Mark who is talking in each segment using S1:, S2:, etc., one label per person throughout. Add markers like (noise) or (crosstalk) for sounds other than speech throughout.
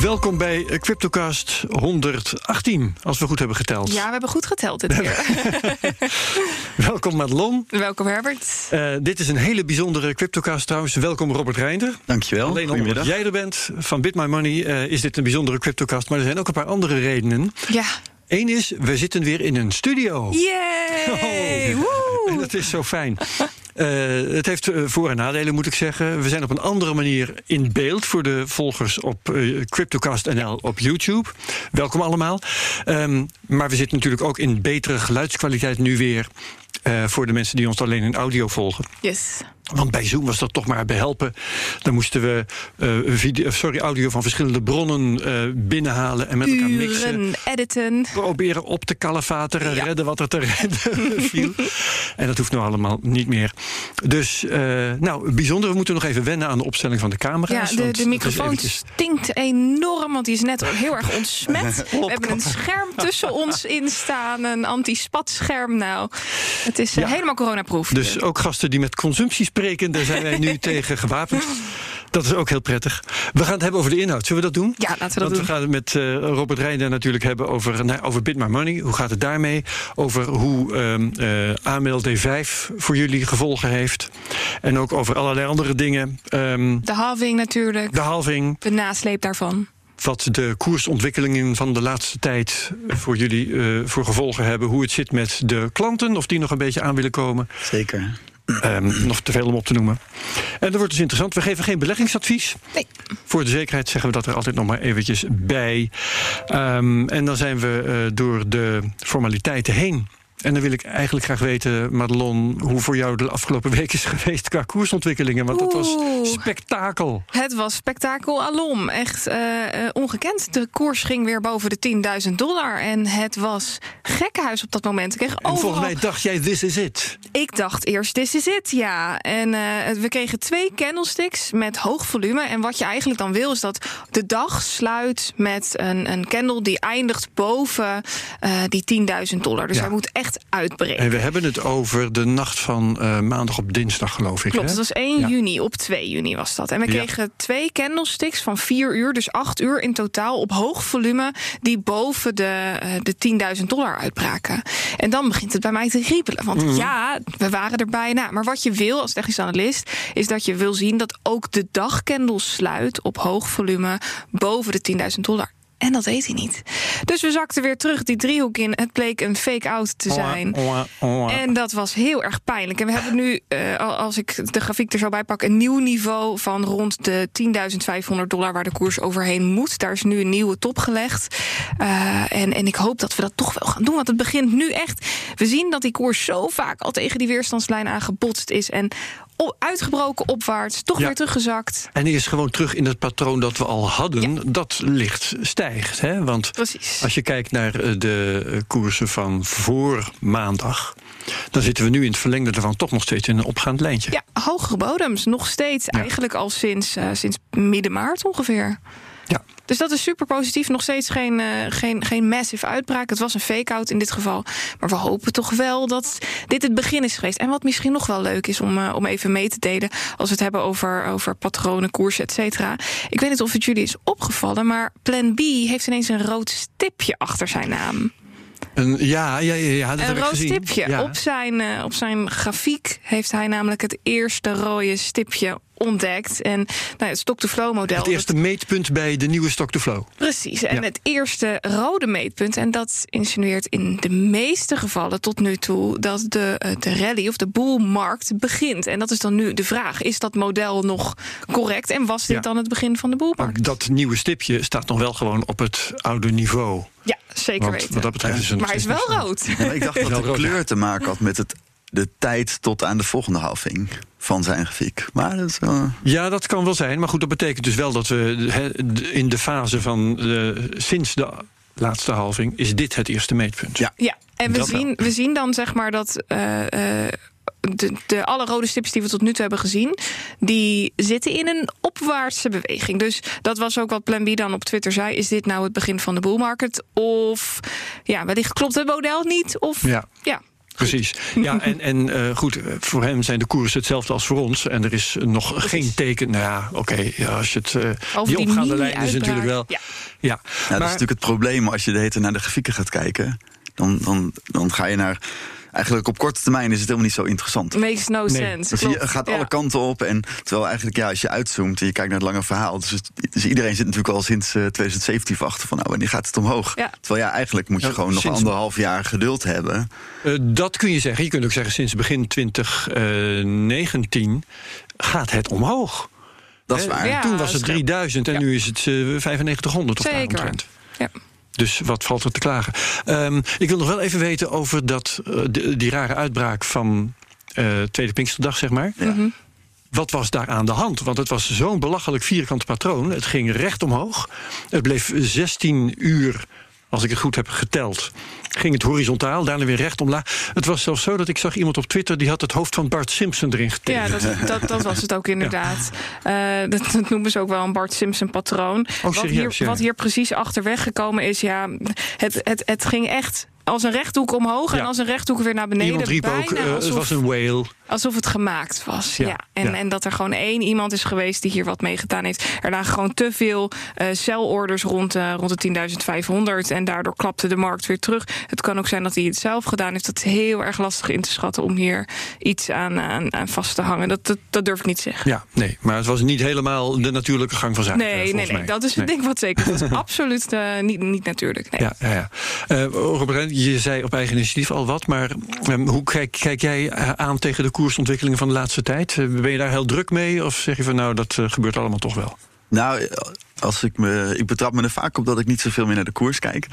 S1: Welkom bij Cryptocast 118, als we goed hebben geteld.
S2: Ja, we hebben goed geteld dit keer. (laughs)
S1: Welkom Madelon.
S2: Welkom Herbert.
S1: Uh, dit is een hele bijzondere Cryptocast trouwens. Welkom Robert Reinder.
S3: Dankjewel.
S1: Alleen omdat jij er bent van Bit My Money uh, is dit een bijzondere Cryptocast. Maar er zijn ook een paar andere redenen.
S2: Ja.
S1: Eén is, we zitten weer in een studio.
S2: Yay!
S1: Oh, (laughs) en dat is zo fijn. Uh, het heeft voor- en nadelen, moet ik zeggen. We zijn op een andere manier in beeld voor de volgers op uh, CryptoCast.nl op YouTube. Welkom allemaal. Um, maar we zitten natuurlijk ook in betere geluidskwaliteit nu weer. Voor de mensen die ons alleen in audio volgen.
S2: Yes.
S1: Want bij Zoom was dat toch maar behelpen. Dan moesten we uh, video, sorry, audio van verschillende bronnen uh, binnenhalen en met
S2: Uren,
S1: elkaar mixen.
S2: editen.
S1: Proberen op te kalefateren, ja. redden wat er te redden (laughs) viel. en dat hoeft nou allemaal niet meer. Dus, uh, nou, bijzonder. We moeten nog even wennen aan de opstelling van de camera's.
S2: Ja, de, de microfoon eventjes... stinkt enorm, want die is net heel erg ontsmet. (laughs) we hebben een scherm tussen ons in staan, een anti-spatscherm. Nou, het is helemaal coronaproof.
S1: Dus ook gasten die met consumptie spreken, daar zijn wij nu (laughs) tegen gewapend. Dat is ook heel prettig. We gaan het hebben over de inhoud. Zullen we dat doen?
S2: Ja, laten we dat
S1: Want
S2: doen.
S1: we gaan het met uh, Robert Reinder natuurlijk hebben over, nou, over Bit My Money. Hoe gaat het daarmee? Over hoe um, uh, AML D5 voor jullie gevolgen heeft. En ook over allerlei andere dingen. Um,
S2: de halving natuurlijk.
S1: De halving.
S2: De nasleep daarvan
S1: wat de koersontwikkelingen van de laatste tijd voor jullie uh, voor gevolgen hebben. Hoe het zit met de klanten, of die nog een beetje aan willen komen.
S3: Zeker.
S1: Um, nog te veel om op te noemen. En dat wordt dus interessant. We geven geen beleggingsadvies.
S2: Nee.
S1: Voor de zekerheid zeggen we dat er altijd nog maar eventjes bij. Um, en dan zijn we uh, door de formaliteiten heen. En dan wil ik eigenlijk graag weten, Madelon, hoe voor jou de afgelopen (laughs) week is geweest qua koersontwikkelingen. Want het was spektakel.
S2: Het was spektakel alom. Echt uh, uh, ongekend. De koers ging weer boven de 10.000 dollar. En het was gekkenhuis op dat moment. Ik kreeg
S1: en volgens mij dacht jij, this is it.
S2: Ik dacht eerst, this is it, ja. En uh, we kregen twee candlesticks met hoog volume. En wat je eigenlijk dan wil, is dat de dag sluit met een, een candle die eindigt boven die 10.000 dollar. Dus
S1: ja.
S2: hij moet echt uitbreken.
S1: En we hebben het over de nacht van uh, maandag op dinsdag, geloof ik.
S2: Klopt,
S1: hè?
S2: dat was 1 ja. juni, op 2 juni was dat. En we kregen ja. twee candlesticks van 4 uur, dus 8 uur in totaal, op hoog volume, die boven de, uh, de 10.000 dollar uitbraken. En dan begint het bij mij te riepelen. Want mm. ja, we waren er bijna. Maar wat je wil als technisch analist, is dat je wil zien dat ook de dagcandle sluit op hoog volume boven de 10.000 dollar. En dat deed hij niet. Dus we zakten weer terug die driehoek in. Het bleek een fake-out te zijn. En dat was heel erg pijnlijk. En we hebben nu, uh, als ik de grafiek er zo bij pak... een nieuw niveau van rond de 10.500 dollar... waar de koers overheen moet. Daar is nu een nieuwe top gelegd. Uh, en, en ik hoop dat we dat toch wel gaan doen. Want het begint nu echt... We zien dat die koers zo vaak al tegen die weerstandslijn aangebotst is... en uitgebroken opwaarts, toch
S1: ja.
S2: weer teruggezakt.
S1: En die is gewoon terug in het patroon dat we al hadden,
S2: ja.
S1: dat licht stijgt. Hè? Want
S2: Precies.
S1: als je kijkt naar de koersen van voor maandag, dan zitten we nu in het verlengde ervan toch nog steeds in een opgaand lijntje.
S2: Ja, hogere bodems, nog steeds ja. eigenlijk al sinds, uh, sinds midden maart ongeveer.
S1: Ja.
S2: Dus dat is super positief. Nog steeds geen, uh, geen, geen massive uitbraak. Het was een fake-out in dit geval. Maar we hopen toch wel dat dit het begin is geweest. En wat misschien nog wel leuk is om, uh, om even mee te delen... als we het hebben over, over patronen, koersen, et cetera. Ik weet niet of het jullie is opgevallen... maar Plan B heeft ineens een rood stipje achter zijn naam.
S1: Een, ja, ja, ja, ja, dat
S2: een rood stipje.
S1: Ja.
S2: Op, zijn, uh, op zijn grafiek heeft hij namelijk het eerste rode stipje ontdekt. En nou, het stock-to-flow model.
S1: Het eerste dat... meetpunt bij de nieuwe stock-to-flow.
S2: Precies. En
S1: Ja.
S2: het eerste rode meetpunt. En dat insinueert in de meeste gevallen tot nu toe dat de, eh, de rally of de boelmarkt begint. En dat is dan nu de vraag: is dat model nog correct? En was dit
S1: Ja.
S2: dan het begin van de boelmarkt?
S1: Dat nieuwe stipje staat nog wel gewoon op het oude niveau.
S2: Ja, zeker
S1: Want
S2: weten.
S1: wat dat betreft is het nog
S2: maar hij is wel rood.
S3: Ja, ik dacht dat de
S1: rood,
S3: kleur
S1: ja.
S3: te maken had met het, de tijd tot aan de volgende halving van zijn grafiek. Maar dat is wel...
S1: Ja, dat kan wel zijn. Maar goed, dat betekent dus wel dat we hè, in de fase van de, sinds de laatste halving is dit het eerste meetpunt.
S3: Ja.
S2: Ja, en we
S1: Dat wel.
S2: zien, we zien dan zeg maar dat. eh, eh, de, de alle rode stipjes die we tot nu toe hebben gezien, die zitten in een opwaartse beweging. Dus dat was ook wat Plan B dan op Twitter zei. Is dit nou het begin van de bull market? Of ja, wellicht klopt het model niet? Of
S1: Ja.
S2: ja,
S1: Precies. Ja, en, en uh, goed, voor hem zijn de koersen hetzelfde als voor ons. En er is nog Precies. geen teken. Nou ja, oké, okay, ja, als je het. Uh, die opgaande lijn is natuurlijk wel.
S2: Ja,
S3: ja. Nou, maar, dat is natuurlijk het probleem als je de hele naar de grafieken gaat kijken. Dan, dan, dan ga je naar eigenlijk op korte termijn is het helemaal niet zo interessant.
S2: Makes no sense.
S3: Dus je gaat alle kanten op. En terwijl eigenlijk, ja, als je uitzoomt en je kijkt naar het lange verhaal. Dus, dus iedereen zit natuurlijk al sinds 2017 uh, wachten van nou, wanneer gaat het omhoog? Ja. Terwijl ja, eigenlijk moet je gewoon nog anderhalf jaar geduld hebben.
S1: Uh, dat kun je zeggen. Je kunt ook zeggen, sinds begin 2019 uh, gaat het omhoog.
S3: Dat is waar.
S1: Ja, Toen was het 3000 en nu is het uh, 9500 of
S2: Zeker. Ja.
S1: Dus wat valt er te klagen? Um, ik wil nog wel even weten over dat, uh, die, die, rare uitbraak van uh, Tweede Pinksterdag, zeg maar. Ja. Mm -hmm. Wat was daar aan de hand? Want het was zo'n belachelijk vierkant patroon. Het ging recht omhoog. Het bleef 16 uur als ik het goed heb geteld, ging het horizontaal, daarna weer recht omlaag. Het was zelfs zo dat ik zag iemand op Twitter die had het hoofd van Bart Simpson erin getekend.
S2: Ja, dat, dat, dat was het ook (laughs) inderdaad. Ja. Uh, dat, dat, noemen ze ook wel een Bart Simpson patroon.
S1: Oh,
S2: wat, hier,
S1: ja.
S2: wat hier precies achterweg gekomen is, ja, het, het, het ging echt als een rechthoek omhoog ja. en als een rechthoek weer naar beneden.
S1: Iemand riep ook, uh, het was een whale.
S2: Alsof het gemaakt was, ja. ja. En, ja. en dat er gewoon één iemand is geweest die hier wat mee gedaan heeft. Er lagen gewoon te veel uh, celorders rond, uh, rond de 10.500 en daardoor klapte de markt weer terug. Het kan ook zijn dat hij het zelf gedaan heeft. Dat is heel erg lastig in te schatten om hier iets aan, aan, aan vast te hangen. Dat, dat, dat, durf ik niet te zeggen.
S1: Ja, nee, maar het was niet helemaal de natuurlijke gang van zaken.
S2: Nee, nee, nee, dat is het nee. ding wat zeker. Dat is (laughs) absoluut niet, niet natuurlijk. Nee.
S1: Ja, ja, ja. Robert, je zei op eigen initiatief al wat, maar um, hoe kijk, kijk jij aan tegen de koersontwikkelingen van de laatste tijd? Ben je daar heel druk mee of zeg je van nou, dat uh, gebeurt allemaal toch wel?
S3: Nou, als ik, me, ik betrap me er vaak op dat ik niet zoveel meer naar de koers kijk.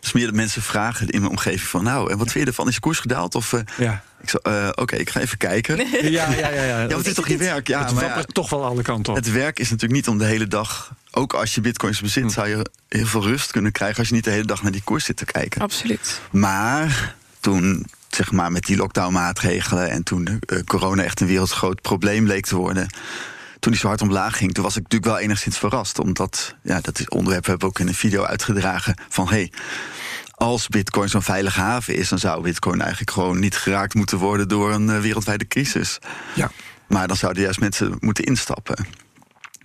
S3: Dus meer dat mensen vragen in mijn omgeving van... nou, en wat vind je ervan? Is je koers gedaald? Of, uh,
S1: ja.
S3: Ik zo, uh, Oké, okay, ik ga even kijken. (laughs)
S1: Ja, ja, ja. ja. ja
S3: want het is toch je werk? Ja,
S1: het
S3: maar
S1: ja, toch wel alle kanten op.
S3: Het werk is natuurlijk niet om de hele dag... ook als je bitcoins bezit, hm. zou je heel veel rust kunnen krijgen... als je niet de hele dag naar die koers zit te kijken.
S2: Absoluut.
S3: Maar toen zeg maar, met die lockdown-maatregelen en toen uh, corona echt een wereldgroot probleem leek te worden. Toen die zo hard omlaag ging, toen was ik natuurlijk wel enigszins verrast. Omdat, ja, dat is onderwerp hebben we ook in een video uitgedragen. Van hey, als Bitcoin zo'n veilige haven is, dan zou Bitcoin eigenlijk gewoon niet geraakt moeten worden door een uh, wereldwijde crisis.
S1: Ja.
S3: Maar dan zouden juist mensen moeten instappen.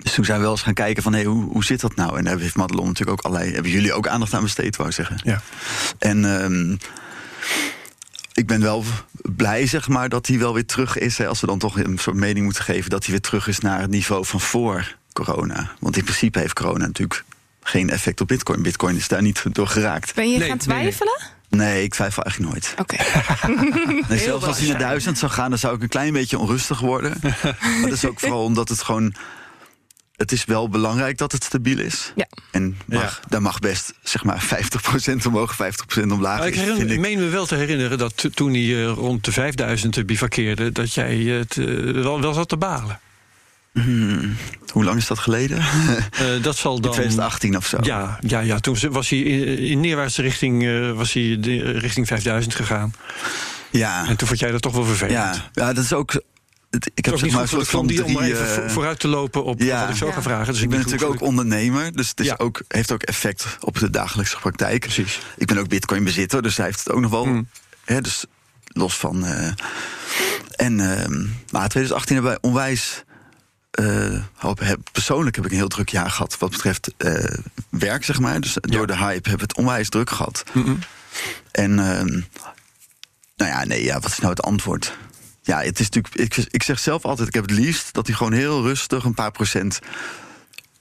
S3: Dus toen zijn we wel eens gaan kijken van hey, hoe, hoe zit dat nou? En daar heeft Madelon natuurlijk ook allerlei. Hebben jullie ook aandacht aan besteed, wou ik zeggen.
S1: Ja.
S3: En um, ik ben wel blij, zeg maar, dat hij wel weer terug is. Hè, als we dan toch een soort mening moeten geven, dat hij weer terug is naar het niveau van voor corona. Want in principe heeft corona natuurlijk geen effect op Bitcoin. Bitcoin is daar niet door geraakt.
S2: Ben je nee, gaan twijfelen?
S3: Nee, nee. nee, ik twijfel eigenlijk nooit.
S2: Oké. Okay. (laughs)
S3: nee, zelfs als hij naar duizend zou gaan, dan zou ik een klein beetje onrustig worden. (laughs) maar dat is ook vooral omdat het gewoon het is wel belangrijk dat het stabiel is.
S2: Ja.
S3: En mag, ja. daar mag best zeg maar 50% omhoog, 50% omlaag.
S1: Nou, ik, herinner, ik meen me wel te herinneren dat toen hij uh, rond de 5000 bivakkeerde, dat jij het uh, wel, wel zat te balen.
S3: Hmm. Hoe lang is dat geleden?
S1: Uh, (laughs) dat zal dan.
S3: In 2018 of zo.
S1: Ja, ja, ja toen was hij in, in neerwaartse richting, uh, was hij de, richting 5000 gegaan.
S3: Ja.
S1: En toen vond jij dat toch wel vervelend.
S3: Ja, ja dat is ook het, ik
S1: heb zeg maar een soort van die om maar even vooruit te lopen op ja, wat ik zo ja. ga vragen. Dus
S3: ik ben natuurlijk ook ondernemer, dus het is ja. ook, heeft ook effect op de dagelijkse praktijk.
S1: Precies.
S3: Ik ben ook bitcoin bezitter, dus hij heeft het ook nog wel. Hmm. Hè, dus los van. Uh, en uh, maar 2018 hebben wij onwijs. Uh, persoonlijk heb ik een heel druk jaar gehad wat betreft uh, werk, zeg maar. Dus door de hype hebben we het onwijs druk gehad.
S1: Mm -hmm.
S3: En nou ja, nee, ja, wat is nou het antwoord? Ja, het is natuurlijk. Ik, ik zeg zelf altijd: ik heb het liefst dat hij gewoon heel rustig een paar procent.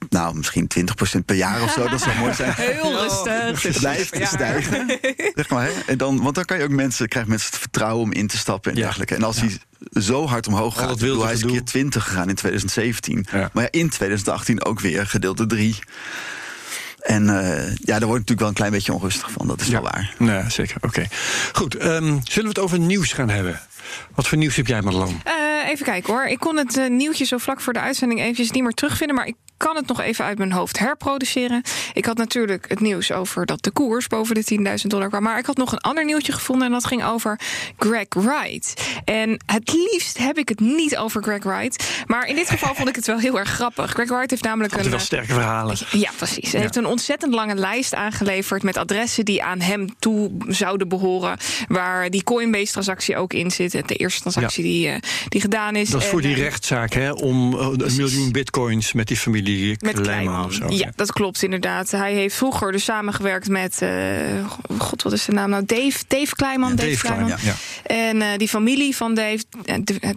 S3: Nou, misschien 20% per jaar of zo. Dat zou mooi zijn. (laughs)
S2: Heel rustig.
S3: Blijft te stijgen. Zeg maar, hè? En dan, want dan kan je ook mensen, krijgen mensen het vertrouwen om in te stappen en ja. dergelijke. En als ja. hij zo hard omhoog gaat, bedoel, hij is een keer 20 gegaan in 2017.
S1: Ja.
S3: Maar ja, in 2018 ook weer gedeelte 3. En uh, ja, daar wordt natuurlijk wel een klein beetje onrustig van. Dat is wel waar.
S1: Nee, zeker. Oké. Okay. Goed. Um, zullen we het over nieuws gaan hebben? Wat voor nieuws heb jij, Madelon?
S2: Uh, even kijken hoor. Ik kon het uh, nieuwtje zo vlak voor de uitzending eventjes niet meer terugvinden. Maar ik kan het nog even uit mijn hoofd herproduceren. Ik had natuurlijk het nieuws over dat de koers boven de 10.000 dollar kwam. Maar ik had nog een ander nieuwtje gevonden en dat ging over Greg Wright. En het liefst heb ik het niet over Greg Wright. Maar in dit geval vond ik het wel heel erg grappig. Greg Wright heeft namelijk een.
S1: wel sterke verhalen.
S2: Ja, precies. Hij heeft een ontzettend lange lijst aangeleverd met adressen die aan hem toe zouden behoren. Waar die Coinbase-transactie ook in zit. De eerste transactie die, uh, die gedaan is.
S1: Dat is voor die rechtszaak, hè? Om een miljoen bitcoins met die familie Kleiman. Zo,
S2: ja, dat klopt inderdaad. Hij heeft vroeger dus samengewerkt met, god, wat is de naam nou? Dave, Dave Kleiman.
S1: Dave, Dave Kleiman. Ja,
S2: En die familie van Dave,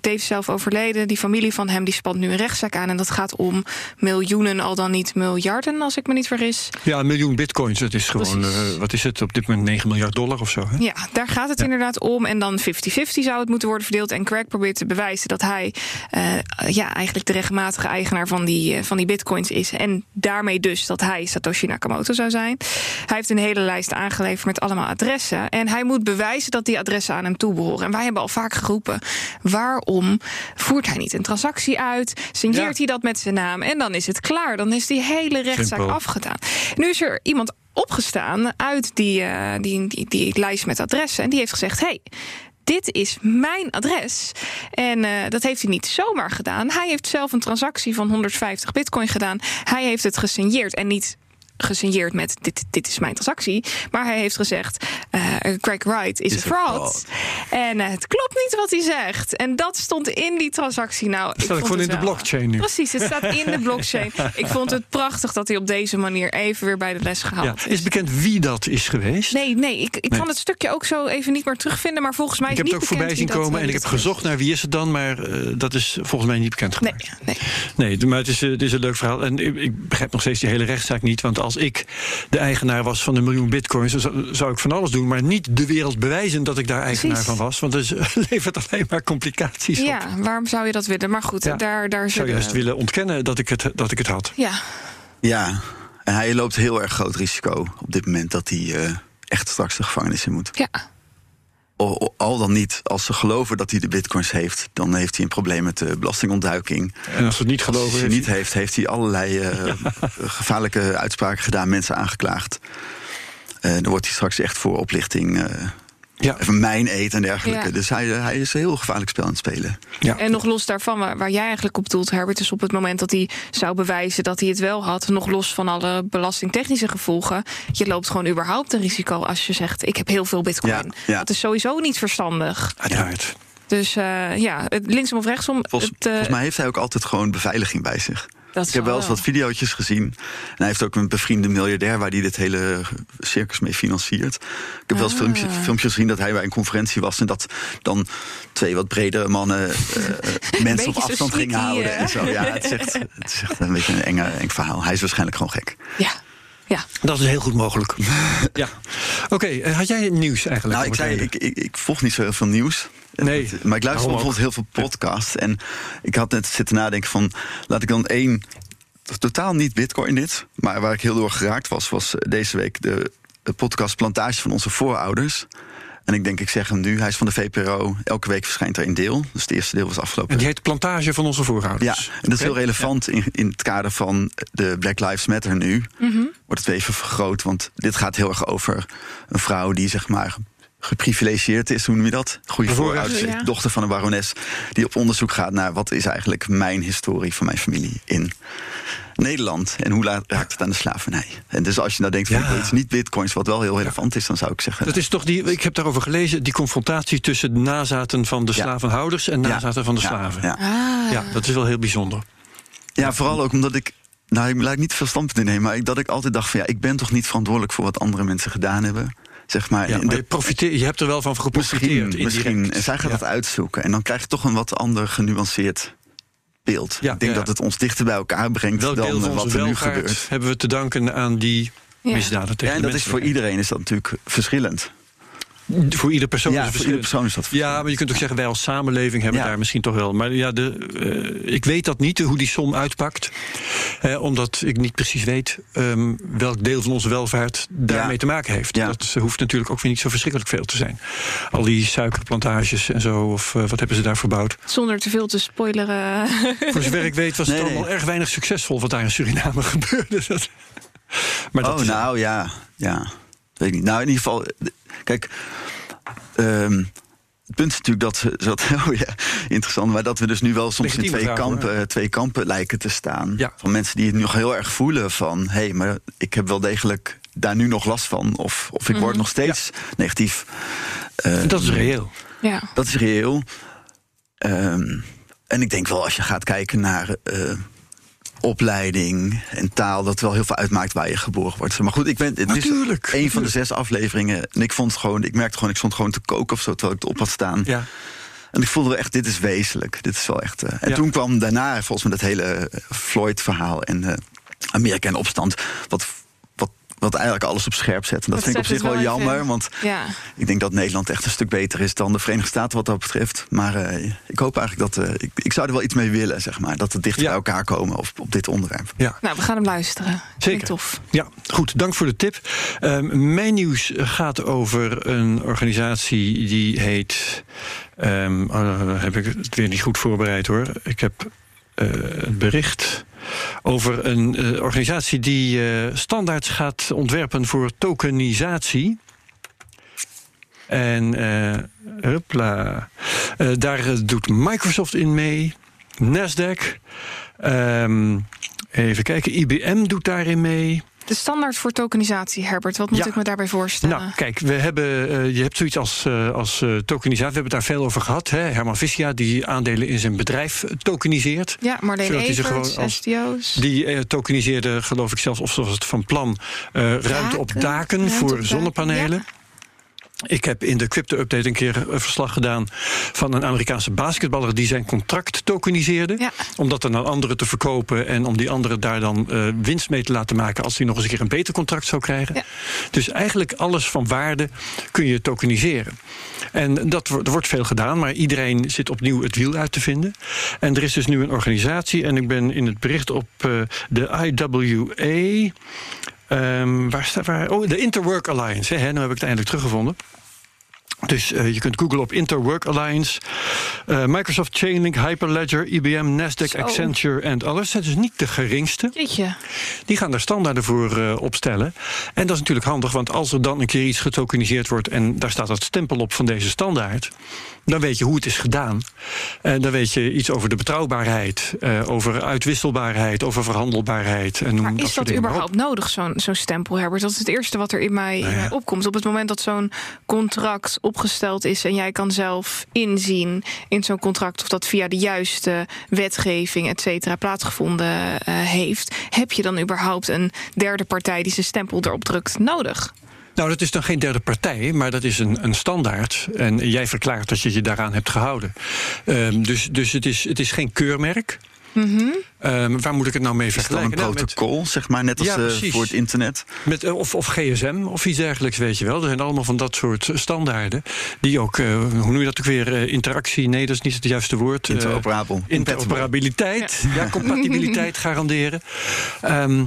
S2: Dave zelf overleden. Die familie van hem die spant nu een rechtszaak aan. En dat gaat om miljoenen, al dan niet miljarden, als ik me niet vergis.
S1: Ja, een miljoen bitcoins. Het is gewoon, uh, wat is het op dit moment, 9 miljard dollar of zo. Hè?
S2: Ja, daar gaat het inderdaad om. En dan 50-50 zou het moeten worden verdeeld. En Craig probeert te bewijzen dat hij ja, eigenlijk de rechtmatige eigenaar van die, van die bitcoins is. En daarmee dus dat hij Satoshi Nakamoto zou zijn. Hij heeft een hele lijst aangeleverd met allemaal adressen. En hij moet bewijzen dat die adressen aan hem toebehoren. En wij hebben al vaak geroepen: waarom voert hij niet een transactie uit? Signeert hij dat met zijn naam? En dan is het klaar. Dan is die hele rechtszaak afgedaan. Nu is er iemand opgestaan uit die, uh, die, die, die, lijst met adressen. En die heeft gezegd: hey, dit is mijn adres. En uh, dat heeft hij niet zomaar gedaan. Hij heeft zelf een transactie van 150 bitcoin gedaan. Hij heeft het gesigneerd en niet gesigneerd met dit, dit is mijn transactie. Maar hij heeft gezegd, uh, Craig Wright is, een fraud. En uh, het klopt niet wat hij zegt. En dat stond in die transactie. Nou,
S1: het staat gewoon in de blockchain nu.
S2: Precies, het staat in de blockchain. (laughs) ik vond het prachtig dat hij op deze manier even weer bij de les gehaald
S1: ja, is. bekend wie dat is geweest?
S2: Nee, nee ik, ik kan het stukje ook zo even niet meer terugvinden. Maar volgens mij
S1: ik
S2: is
S1: heb het ook voorbij zien komen en ik heb gezocht naar wie is het dan. Maar uh, dat is volgens mij niet bekend gemaakt.
S2: Nee, nee.
S1: nee maar het is, het is een leuk verhaal. En ik, ik begrijp nog steeds die hele rechtszaak niet. Want als ik de eigenaar was van een miljoen bitcoins, dan zou ik van alles doen, maar niet de wereld bewijzen dat ik daar eigenaar van was. Want dat (laughs) levert alleen maar complicaties
S2: ja, op. waarom zou je dat willen? Maar goed, ja, daar, daar
S1: zou je juist willen ontkennen dat ik het, dat ik het had.
S2: Ja.
S3: Ja, en hij loopt heel erg groot risico op dit moment dat hij uh, echt straks de gevangenis in moet.
S2: Ja
S3: al dan niet, als ze geloven dat hij de bitcoins heeft, dan heeft hij een probleem met de belastingontduiking.
S1: En als ze het niet geloven,
S3: als hij niet heeft, heeft hij allerlei (laughs) uh, gevaarlijke uitspraken gedaan, mensen aangeklaagd. Uh, dan wordt hij straks echt voor oplichting uh, ja. Even mijn eten en dergelijke. Dus hij, hij is een heel gevaarlijk spel aan het spelen.
S2: Ja. En nog los daarvan, waar, waar jij eigenlijk op doelt, Herbert, is op het moment dat hij zou bewijzen dat hij het wel had, nog los van alle belastingtechnische gevolgen, je loopt gewoon überhaupt een risico als je zegt: Ik heb heel veel bitcoin. Ja. Dat is sowieso niet verstandig.
S1: Uiteraard.
S2: Dus uh, ja, linksom of rechtsom.
S3: Volgens,
S2: het, uh,
S3: volgens mij heeft hij ook altijd gewoon beveiliging bij zich. Ik heb wel eens wat video's gezien. En hij heeft ook een bevriende miljardair waar hij dit hele circus mee financiert. Ik heb ah. wel eens filmpjes, filmpjes gezien dat hij bij een conferentie was en dat dan twee wat bredere mannen (laughs) uh, mensen op afstand gingen houden en zo. Ja, het is, echt, (laughs) het is echt een beetje een enge, eng verhaal. Hij is waarschijnlijk gewoon gek.
S2: Ja. Ja.
S1: Dat is heel goed mogelijk. (laughs) ja. Oké, okay, had jij nieuws eigenlijk?
S3: Nou, ik, zei, ik, ik, ik volg niet zo heel veel nieuws.
S1: Nee.
S3: Maar ik luister bijvoorbeeld heel veel podcasts. En ik had net zitten nadenken van... laat ik dan één... totaal niet bitcoin dit... maar waar ik heel door geraakt was... was deze week de, de podcast Plantage van onze voorouders... En ik denk, ik zeg hem nu, hij is van de VPRO. Elke week verschijnt er een deel. Dus het eerste deel was afgelopen.
S1: En die heet Plantage van onze voorouders.
S3: Ja, en dat is heel relevant in, in het kader van de Black Lives Matter nu.
S2: Mhm.
S3: Wordt het even vergroot, want dit gaat heel erg over een vrouw die zeg maar geprivilegieerd is, hoe noem je dat? Goede voorouders, ja. dochter van een barones, die op onderzoek gaat naar wat is eigenlijk mijn historie van mijn familie in Nederland en hoe raakt het aan de slavernij. En dus als je nou denkt van ja. iets niet bitcoins, wat wel heel relevant is, dan zou ik zeggen.
S1: Dat is toch die, ik heb daarover gelezen, die confrontatie tussen de nazaten van de slavenhouders en nazaten van de slaven.
S3: Ja.
S2: Ah.
S1: ja, dat is wel heel bijzonder.
S3: Ja, vooral ook omdat ik nou, ik lijkt niet veel standpunt te nemen, maar dat ik altijd dacht van ja, ik ben toch niet verantwoordelijk voor wat andere mensen gedaan hebben. Zeg maar,
S1: ja, maar je, profiteer, je hebt er wel van geprofiteerd.
S3: Misschien, misschien. En zij gaat ja. dat uitzoeken. En dan krijg je toch een wat ander genuanceerd beeld.
S1: Ja,
S3: ik denk
S1: ja.
S3: dat het ons dichter bij elkaar brengt
S1: Welk
S3: dan
S1: deel
S3: wat er nu gebeurt.
S1: hebben we te danken aan die misdaden tegen
S3: Ja, en
S1: de
S3: dat is voor iedereen is dat natuurlijk verschillend.
S1: Voor ieder persoon
S3: Ja,
S1: is
S3: voor ieder persoon is dat
S1: Ja, maar je kunt ook zeggen, wij als samenleving hebben
S3: Ja.
S1: daar misschien toch wel. Maar ja, de, eh, ik weet dat niet, hoe die som uitpakt. Omdat ik niet precies weet ehm, welk deel van onze welvaart daarmee
S3: Ja.
S1: te maken heeft.
S3: Ja.
S1: Dat hoeft natuurlijk ook weer niet zo verschrikkelijk veel te zijn. Al die suikerplantages en zo, of eh, wat hebben ze daar verbouwd.
S2: Zonder te veel te spoileren. (laughs)
S1: Voor zover ik weet was het
S3: nee.
S1: allemaal erg weinig succesvol wat daar in Suriname (laughs) gebeurde. Dat- maar dat
S3: oh,
S1: is-
S3: nou ja, ja. Weet ik niet. Nou, in ieder geval, kijk. ehm, het punt is natuurlijk dat ze. Dat, (laughs) oh ja, interessant. Maar dat we dus nu wel soms in twee kampen, twee kampen lijken te staan.
S1: Ja.
S3: Van mensen die het nog heel erg voelen van. hé, hey, maar ik heb wel degelijk daar nu nog last van. Of, of ik word nog steeds negatief. Ehm,
S1: dat is reëel.
S2: ja.
S3: Dat is reëel. Ehm, en ik denk wel als je gaat kijken naar eh, opleiding en taal, dat wel heel veel uitmaakt waar je geboren wordt. Maar goed, ik ben, het
S1: Natuurlijk,
S3: is een van de zes afleveringen. En ik vond het gewoon, ik merkte gewoon, ik stond gewoon te koken of zo terwijl ik het op had staan.
S1: Ja.
S3: En ik voelde wel echt, dit is wezenlijk. Dit is wel echt. eh, en
S1: Ja.
S3: toen kwam daarna volgens mij dat hele eh, Floyd-verhaal en eh, Amerika en opstand. Wat, wat, eigenlijk alles op scherp zet. En dat,
S2: Dat
S3: vind ik op zich wel jammer. Want
S2: ja.
S3: ik denk dat Nederland echt een stuk beter is dan de Verenigde Staten wat dat betreft. Maar eh, ik hoop eigenlijk dat. eh, ik, ik zou er wel iets mee willen, zeg maar. Dat we dichter
S1: Ja.
S3: bij elkaar komen op, op dit onderwerp.
S1: ja.
S2: Nou, we gaan hem luisteren.
S1: Zeker.
S2: tof.
S1: Ja, goed. Dank voor de tip. Ehm, mijn nieuws gaat over een organisatie die heet. dan heb ik het weer niet goed voorbereid hoor. Ik heb het bericht over een eh, organisatie die eh, standaards gaat ontwerpen voor tokenisatie. En eh hupla. Eh, daar eh, doet Microsoft in mee, Nasdaq. ehm, even kijken, IBM doet daarin mee.
S2: De standaard voor tokenisatie, Herbert. Wat moet
S1: Ja.
S2: ik me daarbij voorstellen?
S1: Nou, kijk, we hebben, eh, je hebt zoiets als, eh, als eh, tokenisatie. We hebben het daar veel over gehad. Hè? Herman Vissia, die aandelen in zijn bedrijf tokeniseert.
S2: ja, Marleen
S1: gewoon als-
S2: STO's.
S1: Die tokeniseerde, geloof ik zelfs, of zoals het van plan, ruimte op
S2: Daken, ruimte
S1: voor
S2: op
S1: zonnepanelen.
S2: ja.
S1: Ik heb in de crypto-update een keer een verslag gedaan van een Amerikaanse basketballer die zijn contract tokeniseerde.
S2: Ja.
S1: Om dat dan aan anderen te verkopen en om die anderen daar dan eh, winst mee te laten maken als hij nog eens een keer een beter contract zou krijgen.
S2: Ja.
S1: Dus eigenlijk alles van waarde kun je tokeniseren. En dat, er wordt veel gedaan, maar iedereen zit opnieuw het wiel uit te vinden. En er is dus nu een organisatie, en ik ben in het bericht op eh, de IWA. ehm, waar staat waar? Oh, de Interwork Alliance. Hè, nu heb ik het eindelijk teruggevonden. Dus eh, je kunt googlen op Interwork Alliance, eh, Microsoft Chainlink, Hyperledger, IBM, Nasdaq,
S2: Zo.
S1: Accenture en alles. Dat is niet de geringste.
S2: Jeetje.
S1: Die gaan daar standaarden voor eh, opstellen. En dat is natuurlijk handig, want als er dan een keer iets getokeniseerd wordt en daar staat dat stempel op van deze standaard, dan weet je hoe het is gedaan. En dan weet je iets over de betrouwbaarheid, eh, over uitwisselbaarheid, over verhandelbaarheid. En noem
S2: Maar
S1: dat
S2: is dat überhaupt nodig, zo'n zo'n stempel, Herbert? Dat is het eerste wat er in mij,
S1: Nou ja.
S2: mij opkomt. Op het moment dat zo'n contract opgesteld is en jij kan zelf inzien in zo'n contract of dat via de juiste wetgeving, et cetera, plaatsgevonden eh, heeft, heb je dan überhaupt een derde partij die zijn stempel erop drukt nodig?
S1: Nou, dat is dan geen derde partij, maar dat is een, een standaard. En jij verklaart dat je je daaraan hebt gehouden. Ehm, dus dus het, is, het is geen keurmerk. Ehm, waar moet ik het nou mee
S3: Is het dan
S1: vergelijken?
S3: een
S1: Nou, met-
S3: protocol, zeg maar, net als
S1: Ja,
S3: eh, voor het internet?
S1: Met, eh, of, of GSM of iets dergelijks, weet je wel. Er zijn allemaal van dat soort standaarden. Die ook, eh, hoe noem je dat ook weer? interactie, nee, dat is niet het juiste woord.
S3: Interoperabel.
S1: interoperabiliteit, ja. compatibiliteit (laughs) garanderen. Ehm,